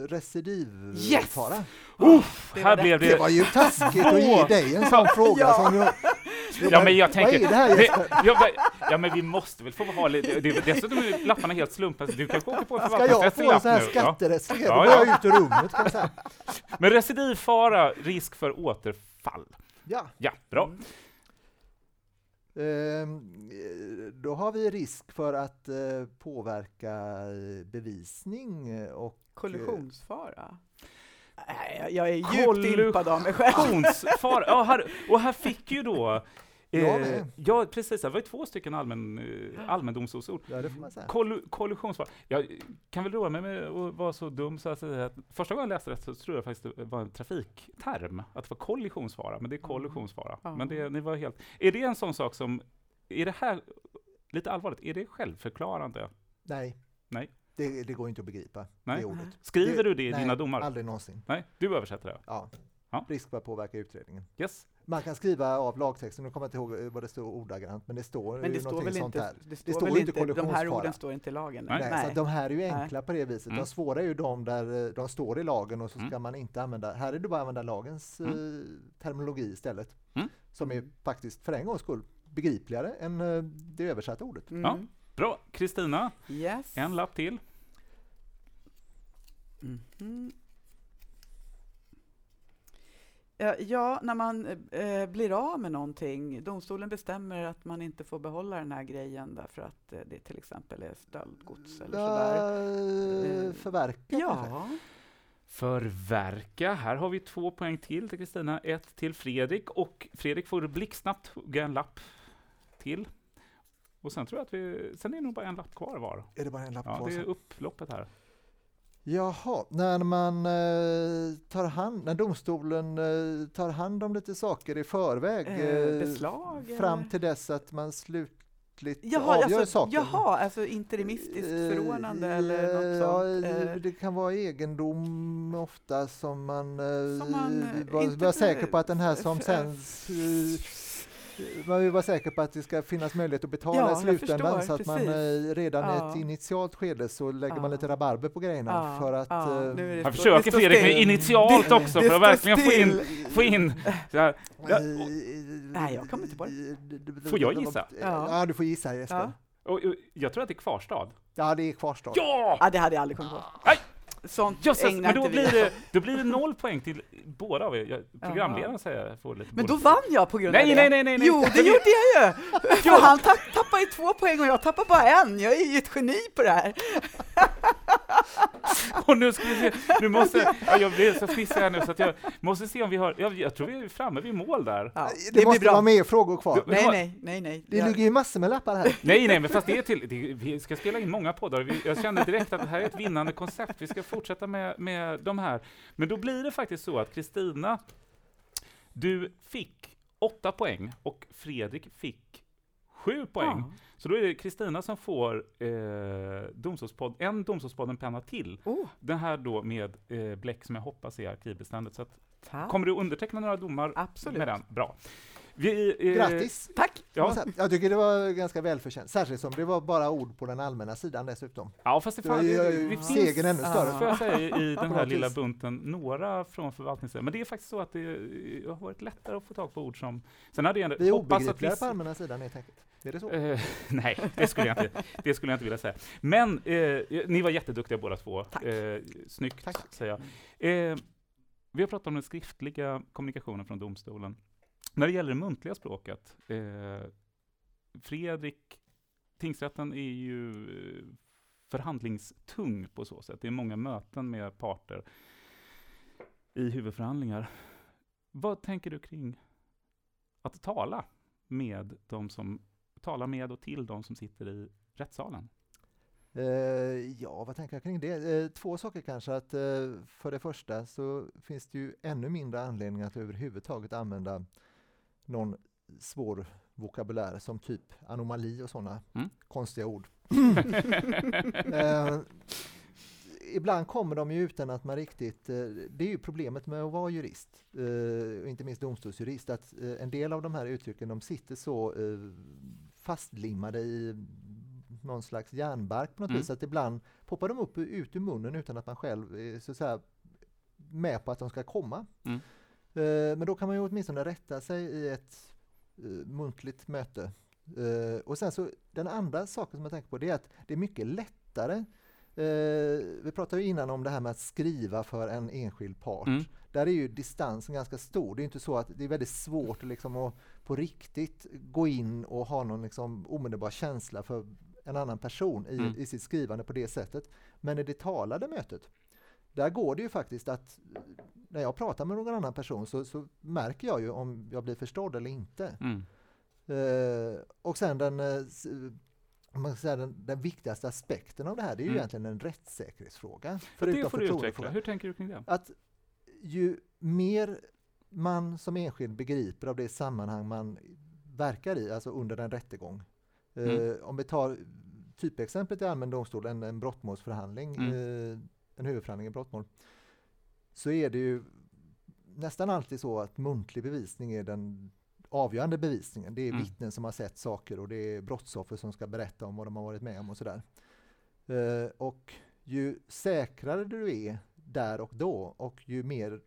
C: Recidivfara.
A: Uff,
B: det
A: här
B: var
A: blev
C: Det
A: det...
C: var ju taskigt att ge dig en sån fråga
B: Ja.
C: som jag...
A: Ja, men jag tänker...
C: Vad är det här Jesper?
A: ja, men, ja, men vi måste väl få ha lite... Det, dessutom är lapparna helt slumpmässiga. Du kanske åker på en
C: Ska jag få
A: förvaltningsrättslig
C: en
A: lapp
C: sån här
A: nu? Ja.
C: skatterättslig? Då
A: Ja,
C: går
A: ja.
C: jag ut ur rummet kan jag säga.
A: Men recidivfara, risk för återfall.
C: Ja.
A: Ja, bra.
C: Ehm, eh, Då har vi risk för att eh, påverka eh, bevisning och...
B: Kollisionsfara. Nej, jag- är djupt impad av mig själv.
A: Ja, här, och här fick ju då... Eh, ja, precis. Det var ju två stycken allmän, eh, allmändomstolsord.
C: Ja, det får man säga.
A: Kollu- kollisionsfara. Jag kan väl roa mig med att vara så dum så att säga att första gången jag läste det så tror jag faktiskt det var en trafikterm, att det var kollisionsfara, men det är kollisionsfara.
B: Ja.
A: Men det, ni var helt... Är det en sån sak som, är det här, lite allvarligt, är det självförklarande?
C: Nej.
A: Nej.
C: Det, det går inte att begripa,
A: Nej.
C: det ordet.
A: Skriver
C: Det-
A: du det i
C: nej,
A: dina domar?
C: aldrig någonsin.
A: Nej, du översätter det?
C: Ja.
A: Ja.
C: Risk för att påverka utredningen.
A: Yes.
C: Man kan skriva av lagtexten, nu kommer jag inte ihåg eh, vad det står ordagrant, men det står
B: Men det
C: ju
B: står
C: någonting
B: väl
C: sånt
B: inte,
C: här.
B: det står
C: står
B: väl
C: inte
B: inte, de här
C: kollisionsfara.
B: orden står inte i lagen?
A: Nej.
C: Nej, så de här är ju
B: Nej.
C: enkla på det viset.
A: Mm.
C: De svåra är ju de där eh, de står i lagen och så ska
A: Mm.
C: man inte använda, här är det bara att använda lagens eh, terminologi istället.
A: Mm.
C: Som är faktiskt för en gångs skull begripligare än det översatta ordet.
B: Mm.
A: Ja. Bra. Kristina,
B: Yes.
A: en lapp till.
B: Mhm. Eh, Ja, när man eh, blir av med någonting, domstolen bestämmer att man inte får behålla den här grejen därför att eh, det till exempel är stöldgods eller sådär.
C: Uh,
B: Eh,
C: förverka kanske?
B: Ja,
A: Förverka. Här har vi två poäng till till Kristina, ett till Fredrik och Fredrik får blixtsnabbt hugga en lapp till. Och sen tror jag att vi, sen är det nog bara en lapp kvar var.
C: Är det bara en lapp
A: Ja,
C: kvar?
A: det är upploppet här.
C: Jaha, när man eh, tar hand, när domstolen eh, tar hand om lite saker i förväg
B: Eh,
C: eh,
B: beslag,
C: fram till dess att man slutligt
B: jaha,
C: avgör
B: alltså,
C: saken.
B: jaha, alltså interimistiskt
C: Eh,
B: förordnande eller något
C: ja,
B: sånt.
C: eh,
B: Eh,
C: Det kan vara egendom ofta som man, eh,
B: Som man, eh,
C: var, var säker på att den här som sen eh, man vill vara säker på att det ska finnas möjlighet att betala
B: Ja,
C: i slutändan
B: förstår,
C: så att man
B: precis.
C: eh, redan i
B: Ja.
C: ett initialt skede så lägger man
B: Ja.
C: lite rabarber på grejerna
B: ja,
C: för att
B: ja,
C: eh,
B: nu
A: Han
B: stå-
A: försöker Fredrik med initialt
B: Det-
A: också
B: det
A: för att verkligen få in, få in så här. Ja,
B: Nej, jag kommer inte på det.
A: Får jag gissa?
B: Ja.
C: Ja, du får gissa Jesper.
B: Ja.
C: Ja,
A: och, jag tror att det är kvarstad.
C: det är kvarstad.
A: Ja!
B: Ja, det hade jag aldrig kommit på.
A: Nej!
B: Sånt
A: Jösses,
B: ägnar
A: men då
B: inte vi
A: blir,
B: oss
A: det, då blir det noll poäng till båda av er. Jag- Programledaren säger jag får lite
B: Men då vann jag på grund
A: Nej,
B: av det.
A: nej, nej, nej, nej.
B: Jo, det gjorde jag ju! För han tapp, tappade ju två poäng och jag tappade bara en. Jag är ju ett geni på det här.
A: Och nu ska vi se, nu måste, ja, jag blir så fnissig här nu så att jag måste se om vi har, jag, jag tror vi är framme vid mål där.
B: Ja,
C: Det,
B: det blir
C: måste
B: bra.
C: vara mer frågor kvar.
A: Du-
B: Nej, nej, nej, nej.
C: Det
B: Jag-
C: ligger ju massor med lappar här.
A: Nej, nej, men fast det är till, det, vi ska spela in många poddar. Vi, jag kände direkt att det här är ett vinnande koncept. Vi ska fortsätta med, med de här. Men då blir det faktiskt så att Kristina, du fick åtta poäng och Fredrik fick sju poäng.
B: Ja.
A: Så då är det Kristina som får eh, domstolspodd, en Domstolspodden-penna till.
B: Oh,
A: Den här då med eh, bläck som jag hoppas är arkivbeständet. Så att, kommer du underteckna några domar
B: Absolut.
A: med den? Bra. Vi, eh,
C: Grattis!
B: Tack!
A: Ja,
C: Jag tycker det var ganska välförtjänt, särskilt som det var bara ord på den allmänna sidan dessutom.
A: ja, fast det, fan,
C: är
A: det,
C: ju
A: det finns
C: segern ännu större.
A: får jag säga, i den här lilla bunten, några från förvaltningssidan. Men det är faktiskt så att det har varit lättare att få tag på ord som... Sen hade jag
C: Vi är
A: att
C: obegripligare på allmänna sidan helt enkelt. Är det så?
A: Eh, nej, det skulle, jag inte, det skulle jag inte vilja säga. Men eh, ni var jätteduktiga båda två.
B: Tack.
A: Eh, snyggt,
C: Tack.
A: säger jag. Eh, vi har pratat om den skriftliga kommunikationen från domstolen. När det gäller det muntliga språket, eh, Fredrik, tingsrätten är ju eh, förhandlingstung på så sätt. Det är många möten med parter i huvudförhandlingar. Vad tänker du kring att tala med de som tala med och till de som sitter i rättssalen?
C: Eh, ja, vad tänker jag kring det? Eh, två saker kanske. Att, eh, för det första så finns det ju ännu mindre anledning att överhuvudtaget använda någon svår vokabulär som typ anomali och sådana mm. konstiga ord. ibland kommer de ju utan att man riktigt, det är ju problemet med att vara jurist, inte minst domstolsjurist, att en del av de här uttrycken de sitter så fastlimmade i någon slags järnbark på något mm. vis, att ibland poppar de upp ut ur munnen utan att man själv är så att säga, med på att de ska komma. Mm. Men då kan man ju åtminstone rätta sig i ett muntligt möte. Och sen så den andra saken som jag tänker på det är att det är mycket lättare Eh, vi pratade ju innan om det här med att skriva för en enskild part. Mm. Där är ju distansen ganska stor. Det är inte så att det är väldigt svårt liksom att på riktigt gå in och ha någon liksom omedelbar känsla för en annan person i, mm. i sitt skrivande på det sättet. Men i det talade mötet, där går det ju faktiskt att när jag pratar med någon annan person så, så märker jag ju om jag blir förstådd eller inte. Mm. Eh, och sen den eh, man säga, den, den, viktigaste aspekten av det här, det är ju mm. egentligen en rättssäkerhetsfråga.
A: Det får du utveckla. Hur tänker du kring det?
C: Att ju mer man som enskild begriper av det sammanhang man verkar i, alltså under en rättegång. Eh, mm. Eh, om vi tar typexemplet i allmän domstol, en, en brottmålsförhandling, mm. eh, en huvudförhandling i brottmål, så är det ju nästan alltid så att muntlig bevisning är den avgörande bevisningen. Det är mm. vittnen som har sett saker och det är brottsoffer som ska berätta om vad de har varit med om och sådär. Uh, och ju säkrare du är där och då och ju mer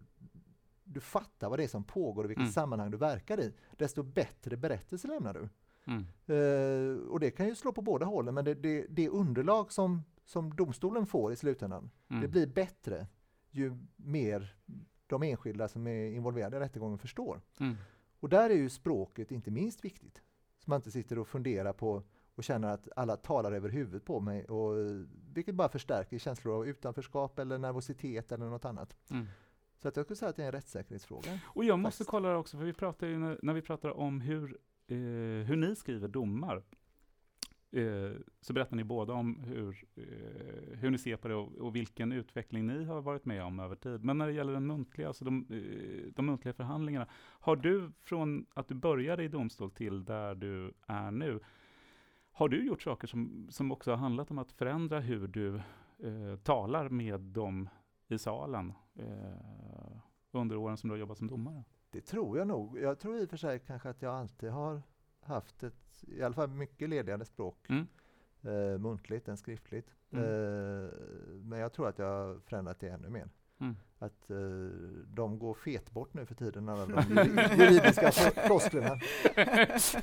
C: du fattar vad det är som pågår och vilket mm. sammanhang du verkar i, desto bättre berättelse lämnar du. Mm. Uh, och det kan ju slå på båda hållen, men det, det, det underlag som, som domstolen får i slutändan, mm. det blir bättre ju mer de enskilda som är involverade i rättegången förstår. Mm. Och där är ju språket inte minst viktigt. Så man inte sitter och funderar på och känner att alla talar över huvudet på mig, och, vilket bara förstärker känslor av utanförskap eller nervositet eller något annat. Mm. Så att jag skulle säga att det är en rättssäkerhetsfråga.
A: Och jag måste faktiskt. kolla också, för vi pratar ju när, när vi pratar om hur, eh, hur ni skriver domar, Eh, så berättar ni båda om hur, eh, hur ni ser på det och, och, vilken utveckling ni har varit med om över tid. Men när det gäller den muntliga, alltså de, eh, de muntliga förhandlingarna, har du från att du började i domstol till där du är nu, har du gjort saker som, som också har handlat om att förändra hur du eh, talar med dem i salen eh, under åren som du har jobbat som domare?
C: Det tror jag nog. Jag tror i och för sig kanske att jag alltid har haft ett i alla fall mycket ledande språk. Mm. Eh, muntligt än skriftligt. Mm. Eh, men jag tror att jag har förändrat det ännu mer. Mm. Att eh, de går fet bort nu för tiden, alla de juridiska flosklerna.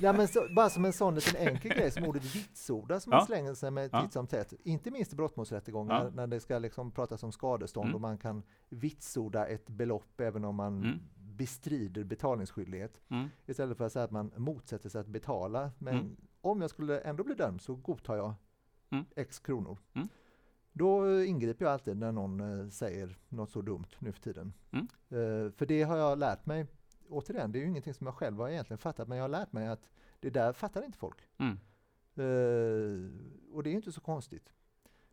C: ja, men så, bara som en sån liten enkel grej som ordet vitsorda som ja. man slänger sig med titt som tätt. Inte minst i brottmålsrättegångar ja. när det ska liksom pratas om skadestånd mm. och man kan vitsorda ett belopp även om man mm bestrider betalningsskyldighet. Mm. Istället för att säga att man motsätter sig att betala. Men mm. om jag skulle ändå bli dömd så godtar jag mm. x kronor. Mm. Då ingriper jag alltid när någon eh, säger något så dumt nu för tiden. Eh, för det har jag lärt mig. Återigen, det är ju ingenting som jag själv har egentligen fattat, men jag har lärt mig att det där fattar inte folk. Eh, och det är inte så konstigt.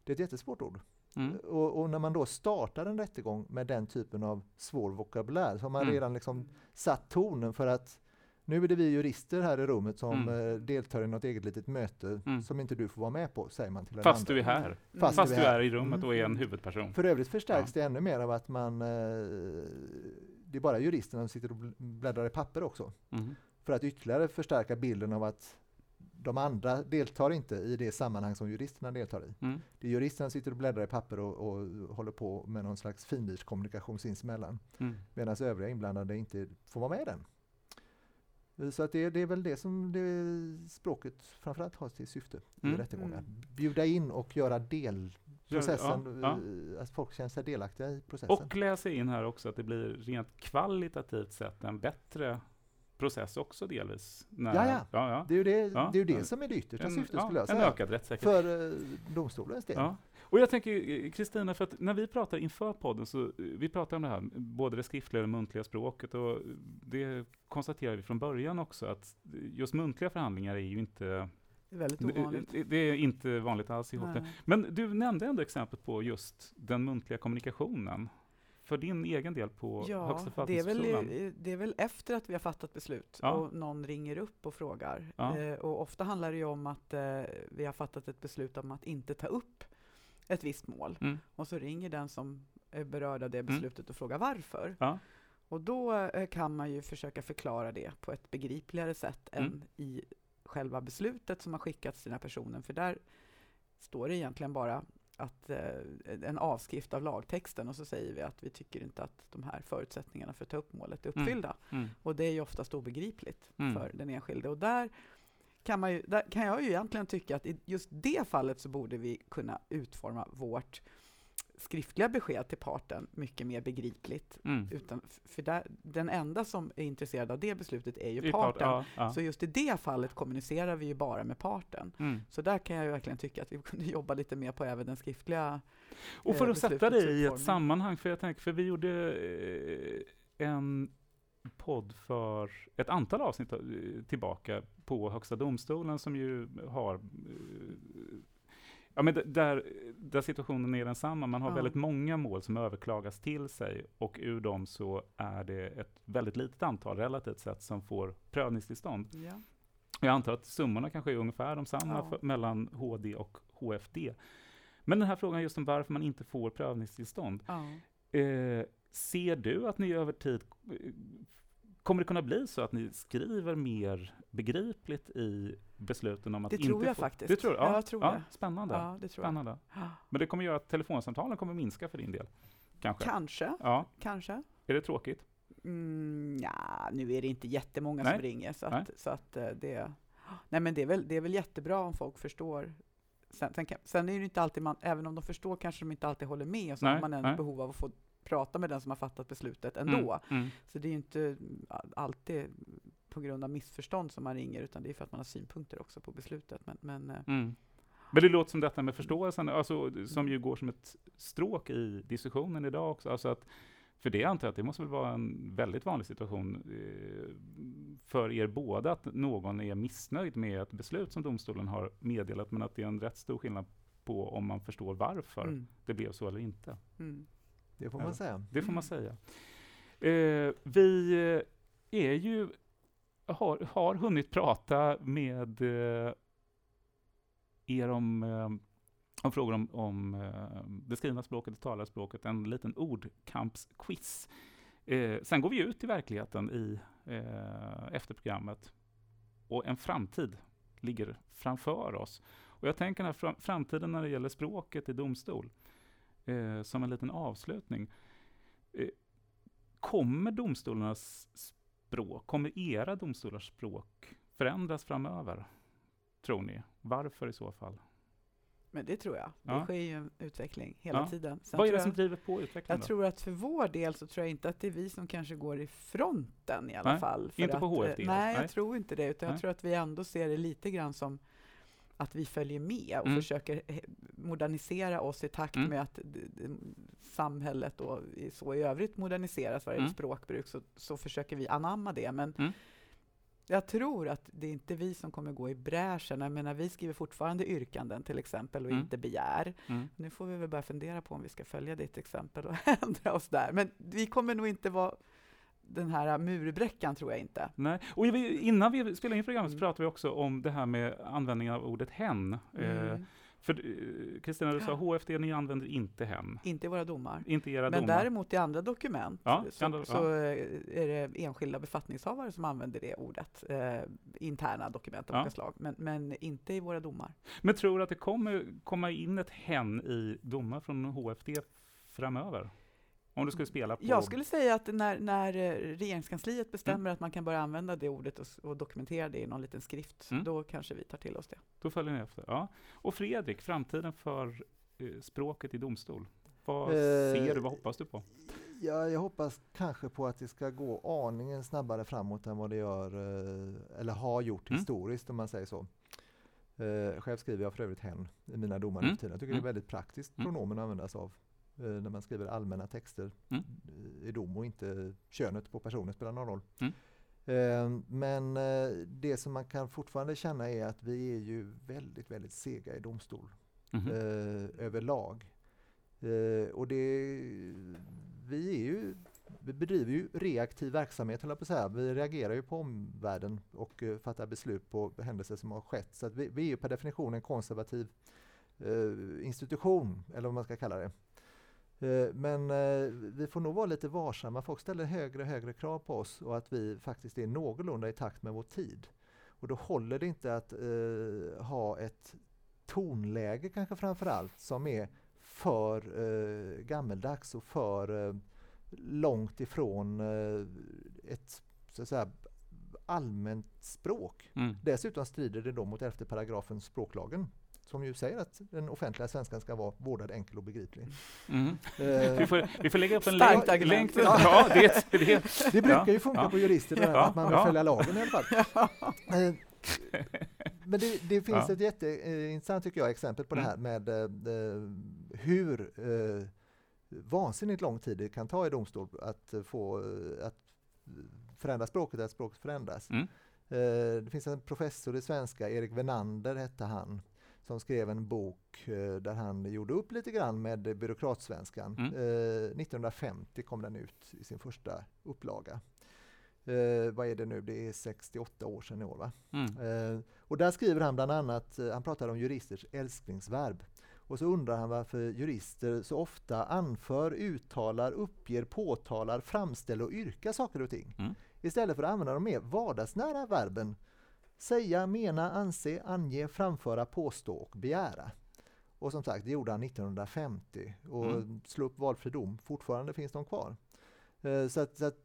C: Det är ett jättesvårt ord. Mm. Och, och, när man då startar en rättegång med den typen av svår vokabulär så har man mm. redan liksom satt tonen för att nu är det vi jurister här i rummet som mm. Eh, deltar i något eget litet möte mm. som inte du får vara med på, säger man till
A: Fast andra. du är här. Fast, Fast du, är, är i rummet och är en mm. huvudperson.
C: För övrigt förstärks ja. det ännu mer av att man eh, det är bara juristerna som sitter och bläddrar i papper också. Mm. För att ytterligare förstärka bilden av att de andra deltar inte i det sammanhang som juristerna deltar i. Mm. Det juristerna som sitter och bläddrar i papper och, och håller på med någon slags finlirskommunikation sinsemellan. Mm. Medan övriga inblandade inte får vara med i den. Så att det, det är väl det som det språket framförallt har till syfte mm. i rättegångar. Mm. Bjuda in och göra delprocessen, ja, ja. att folk känner sig delaktiga i processen.
A: Och läsa in här också att det blir rent kvalitativt sett en bättre process också delvis. När,
C: Ja, ja.
A: ja, ja.
C: Det är ju det,
A: Ja.
C: det, är ju det som är det yttersta
A: En,
C: syftet
A: ja,
C: skulle jag
A: en
C: säga.
A: ökad rättssäkerhet.
C: För eh, domstolens del.
A: Ja. Och jag tänker, eh, Kristina, för att när vi pratar inför podden, så eh, vi pratar om det här, både det skriftliga och det muntliga språket, och det konstaterar vi från början också, att just muntliga förhandlingar är ju inte,
B: Det är väldigt ovanligt.
A: det, det är inte vanligt alls ihop det. Men du nämnde ändå exempel på just den muntliga kommunikationen, för din egen del på Högsta
B: Ja, det väl,
A: förvaltningsdomstolen.
B: eh, det är väl efter att vi har fattat beslut
A: Ja.
B: och någon ringer upp och frågar.
A: Ja.
B: Eh, och ofta handlar det ju om att eh, vi har fattat ett beslut om att inte ta upp ett visst mål.
A: Mm.
B: Och så ringer den som är berörd av det beslutet och frågar varför.
A: Ja.
B: Och då eh, kan man ju försöka förklara det på ett begripligare sätt
A: Mm.
B: än i själva beslutet som har skickats till den här personen. För där står det egentligen bara att eh, en avskrift av lagtexten och så säger vi att vi tycker inte att de här förutsättningarna för att ta upp målet är
A: Mm.
B: uppfyllda.
A: Mm.
B: Och det är ju oftast obegripligt
A: Mm.
B: för den enskilde. Och där kan, man ju, där kan jag ju egentligen tycka att i just det fallet så borde vi kunna utforma vårt skriftliga besked till parten mycket mer begripligt.
A: Mm.
B: Utan, för där, den enda som är intresserad av det beslutet är ju parten.
A: ja, ja.
B: Så just i det fallet kommunicerar vi ju bara med parten.
A: Mm.
B: Så där kan jag ju verkligen tycka att vi kunde jobba lite mer på även den skriftliga
A: Och för
B: eh,
A: att sätta det i ett sammanhang, för jag tänker, för vi gjorde eh, en podd för ett antal avsnitt eh, tillbaka på Högsta domstolen som ju har eh, Ja, men där, där situationen är densamma. Man har
B: Ja.
A: väldigt många mål som överklagas till sig och ur dem så är det ett väldigt litet antal relativt sett som får prövningstillstånd.
B: Ja.
A: Jag antar att summorna kanske är ungefär de samma
B: Ja.
A: för, mellan HD och HFD. Men den här frågan just om varför man inte får prövningstillstånd. Eh, ser du att ni över tid eh, Kommer det kunna bli så att ni skriver mer begripligt i besluten om att
B: Det
A: inte
B: tror jag
A: få,
B: faktiskt.
A: Det tror?
B: Ja, jag tror det.
A: Spännande.
B: ja, det tror jag.
A: spännande.
B: Ja.
A: Men det kommer göra att telefonsamtalen kommer minska för din del? Kanske?
B: Kanske,
A: Ja.
B: kanske.
A: Är det tråkigt?
B: Mm, ja, nu är det inte jättemånga
A: Nej.
B: som ringer, så
A: Nej.
B: att, så att eh, det... Nej, men det är, väl, det är väl jättebra om folk förstår. Sen, sen, sen är det inte alltid man, även om de förstår kanske de inte alltid håller med, och så
A: Nej,
B: har man ändå
A: nej.
B: behov av att få prata med den som har fattat beslutet ändå.
A: Mm, mm.
B: Så det är ju inte all- alltid på grund av missförstånd som man ringer, utan det är för att man har synpunkter också på beslutet. Men, men eh,
A: Mm. Men det låter som detta med förståelsen, alltså, som ju går som ett stråk i diskussionen idag också. Alltså att, för det antar jag att det måste väl vara en väldigt vanlig situation eh, för er båda, att någon är missnöjd med ett beslut som domstolen har meddelat, men att det är en rätt stor skillnad på om man förstår varför
B: mm,
A: det blev så eller inte.
B: mm.
C: Det får
A: Ja.
C: man säga.
A: Det får man
B: Mm.
A: säga. Eh, vi eh, är ju, har, har hunnit prata med eh, er om, eh, om frågor om, om eh, det skrivna språket, det talade språket, en liten ordkampsquiz. Eh, sen går vi ut i verkligheten i, eh, efter programmet och en framtid ligger framför oss. Och jag tänker den här fram- framtiden när det gäller språket i domstol, eh, som en liten avslutning. Eh, kommer domstolarnas språk, kommer era domstolars språk förändras framöver? Tror ni? Varför i så fall?
B: Men det tror jag. Det
A: Ja.
B: sker ju en utveckling hela
A: Ja.
B: tiden. Sen
A: Vad är det som
B: jag-
A: driver på utvecklingen?
B: Jag
A: då?
B: tror att för vår del så tror jag inte att det är vi som kanske går i fronten i alla
A: Nej,
B: fall. För
A: inte på
B: att,
A: HFD,
B: eh, Nej,
A: nej.
B: jag tror inte det. Utan
A: Nej.
B: jag tror att vi ändå ser det lite grann som att vi följer med och
A: Mm.
B: försöker eh, modernisera oss i takt
A: Mm.
B: med att samhället och så i övrigt moderniseras vad gäller
A: Mm.
B: språkbruk så, så försöker vi anamma det. Men
A: Mm.
B: jag tror att det är inte vi som kommer gå i bräschen. Jag menar, vi skriver fortfarande yrkanden till exempel och
A: Mm.
B: inte begär.
A: Mm.
B: Nu får vi väl börja fundera på om vi ska följa ditt exempel och ändra oss där. Men vi kommer nog inte vara den här murbräckan, tror jag inte.
A: Nej. Och innan vi spelade in programmet så
B: Mm.
A: pratade vi också om det här med användningen av ordet hen. Eh,
B: Mm.
A: för eh, Kristina, du sa HFD, ni använder inte hen.
B: Inte i våra domar.
A: Inte era
B: Men
A: domar.
B: däremot i andra dokument
A: Ja,
B: så,
A: andra-
B: så eh, är det enskilda befattningshavare som använder det ordet. Eh, interna dokument av
A: Ja.
B: olika slag. Men, men inte i våra domar.
A: Men tror du att det kommer komma in ett hen i domar från HFD framöver? Om du skulle spela på...
B: Jag skulle säga att när, när eh, regeringskansliet bestämmer att man kan börja använda det ordet och, och dokumentera det i någon liten skrift,
A: Mm.
B: då kanske vi tar till oss det.
A: Då följer ni efter. Ja. Och Fredrik, framtiden för eh, språket i domstol. Vad
C: Eh,
A: ser du, vad hoppas du på?
C: Ja, jag hoppas kanske på att det ska gå aningen snabbare framåt än vad det gör, eller har gjort
A: Mm.
C: historiskt om man säger så. Eh, själv skriver jag för övrigt hen i mina domar
A: Mm.
C: Jag tycker
A: Mm.
C: det är väldigt praktiskt
A: Mm.
C: pronomen att använda sig av när man skriver allmänna texter
A: Mm.
C: i dom och inte könet på personen spelar någon roll.
A: Mm.
C: Eh, men eh, det som man kan fortfarande känna är att vi är ju väldigt, väldigt sega i domstol eh, överlag. Eh, och det, vi är ju, vi bedriver ju reaktiv verksamhet, höll jag på att säga. Vi reagerar ju på omvärlden och eh, fattar beslut på händelser som har skett. Så vi, vi är ju per definition en konservativ eh, institution, eller vad man ska kalla det. Eh, Men eh, vi får nog vara lite varsamma. Folk ställer högre och högre krav på oss och att vi faktiskt är någorlunda i takt med vår tid. Och då håller det inte att eh, ha ett tonläge kanske framför allt som är för eh, gammeldags och för eh, långt ifrån ett så att säga, allmänt språk.
A: Mm.
C: Dessutom strider det då mot 11 paragrafen språklagen som ju säger att den offentliga svenskan ska vara vårdad, enkel och begriplig.
A: Mm.
C: Eh,
A: Vi, får, vi får lägga upp en länk.
B: argument.
A: länk till, ja, det, det,
C: det brukar ju funka
A: ja.
C: på jurister, det här
A: Ja,
C: att man vill
A: ja.
C: följa lagen i alla fall. Eh, Men det, det finns
A: Ja.
C: ett jätteintressant tycker jag, exempel på
A: Mm.
C: det här med eh, eh, hur eh, vansinnigt lång tid det kan ta i domstol att eh, få eh, att förändra språket, att språket förändras.
A: Mm.
C: Eh, det finns en professor i svenska, Erik Venander hette han, som skrev en bok eh, där han gjorde upp lite grann med eh, byråkratsvenskan.
A: Mm.
C: Eh, 1950 kom den ut i sin första upplaga. Eh, vad är det nu? Det är 68 år sedan i år va?
A: mm.
C: Eh, och där skriver han bland annat, eh, han pratar om juristers älsklingsverb. Och så undrar han varför jurister så ofta anför, uttalar, uppger, påtalar, framställer och yrkar saker och ting.
A: Mm.
C: Istället för att använda de mer vardagsnära verben säga, mena, anse, ange, framföra, påstå och begära. Och som sagt, det gjorde han 1950 och
A: Mm.
C: slå upp valfri dom. Fortfarande finns de kvar. Eh, Så att, så att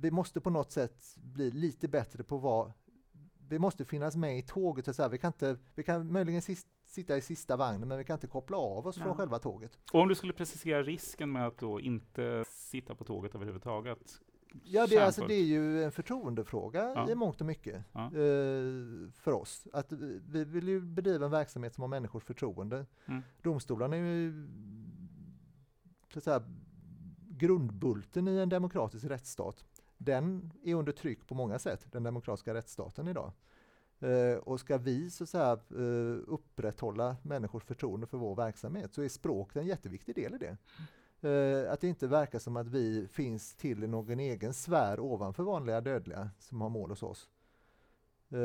C: vi måste på något sätt bli lite bättre på vad vi måste finnas med i tåget. Så att säga. Vi, kan inte, vi kan möjligen sis, sitta i sista vagnen men vi kan inte koppla av oss
B: Ja.
C: från själva tåget.
A: Och om du skulle precisera risken med att då inte sitta på tåget överhuvudtaget?
C: Ja, det, är alltså, det är ju en förtroendefråga
A: Ja.
C: i mångt och mycket
A: Ja.
C: eh, för oss. Att vi, vi vill ju bedriva en verksamhet som har människors förtroende.
A: Mm.
C: Domstolarna är ju så att säga, grundbulten i en demokratisk rättsstat. Den är under tryck på många sätt, den demokratiska rättsstaten idag. Eh, och ska vi så att säga, eh, upprätthålla människors förtroende för vår verksamhet så är språk en jätteviktig del i det. Eh, att det inte verkar som att vi finns till i någon egen sfär ovanför vanliga dödliga som har mål hos oss. Eh,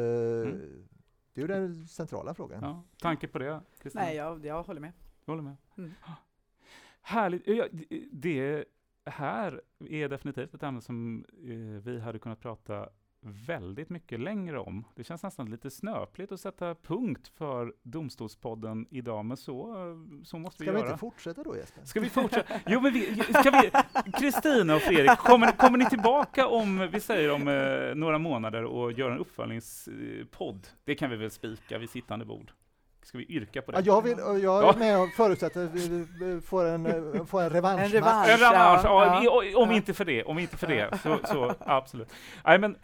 C: Det är ju den centrala frågan.
A: Ja. Tanke på det, Kristina?
B: Nej, jag, jag håller med.
A: Jag håller med.
B: Mm.
A: Härligt. Det här är definitivt ett ämne som eh, vi hade kunnat prata väldigt mycket längre om. Det känns nästan lite snöpligt att sätta punkt för Domstolspodden idag, men så, så måste
C: Ska
A: vi
C: vi
A: göra.
C: inte fortsätta då Jesper?
A: Ska vi fortsätta? Jo, men vi, ska vi, Kristina och Fredrik, kommer, kommer ni tillbaka om, vi säger om eh, några månader och gör en uppföljningspodd? Det kan vi väl spika vid sittande bord? Ska vi yrka på det?
C: Ja, jag, vill, jag
A: Ja.
C: är med och förutsätter att vi vi får en, eh, får en revansch.
B: En revansch.
A: En revansch, ja,
B: Ja,
A: om inte för det, om inte för det, så, så absolut. Nej, men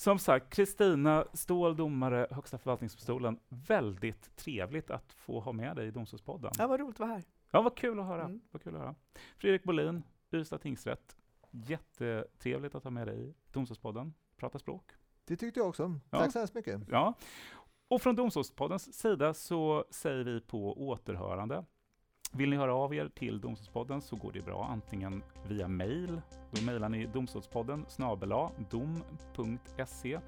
A: som sagt, Kristina Ståhl, domare, Högsta förvaltningsdomstolen, väldigt trevligt att få ha med dig i Domstolspodden.
B: Ja, vad roligt att vara här.
A: Ja, vad kul att höra.
B: Mm.
A: Vad kul att höra. Fredrik Bolin, Ystad tingsrätt, jättetrevligt att ha med dig i Domstolspodden. Prata språk.
C: Det tyckte jag också.
A: Ja.
C: Tack så hemskt mycket.
A: Ja. Och från Domstolspoddens sida så säger vi på återhörande. Vill ni höra av er till Domstolspodden så går det bra antingen via mail. Då mejlar ni domstolspodden snabela dom.se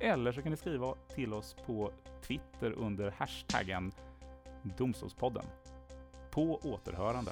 A: eller så kan ni skriva till oss på Twitter under hashtaggen Domstolspodden. På återhörande.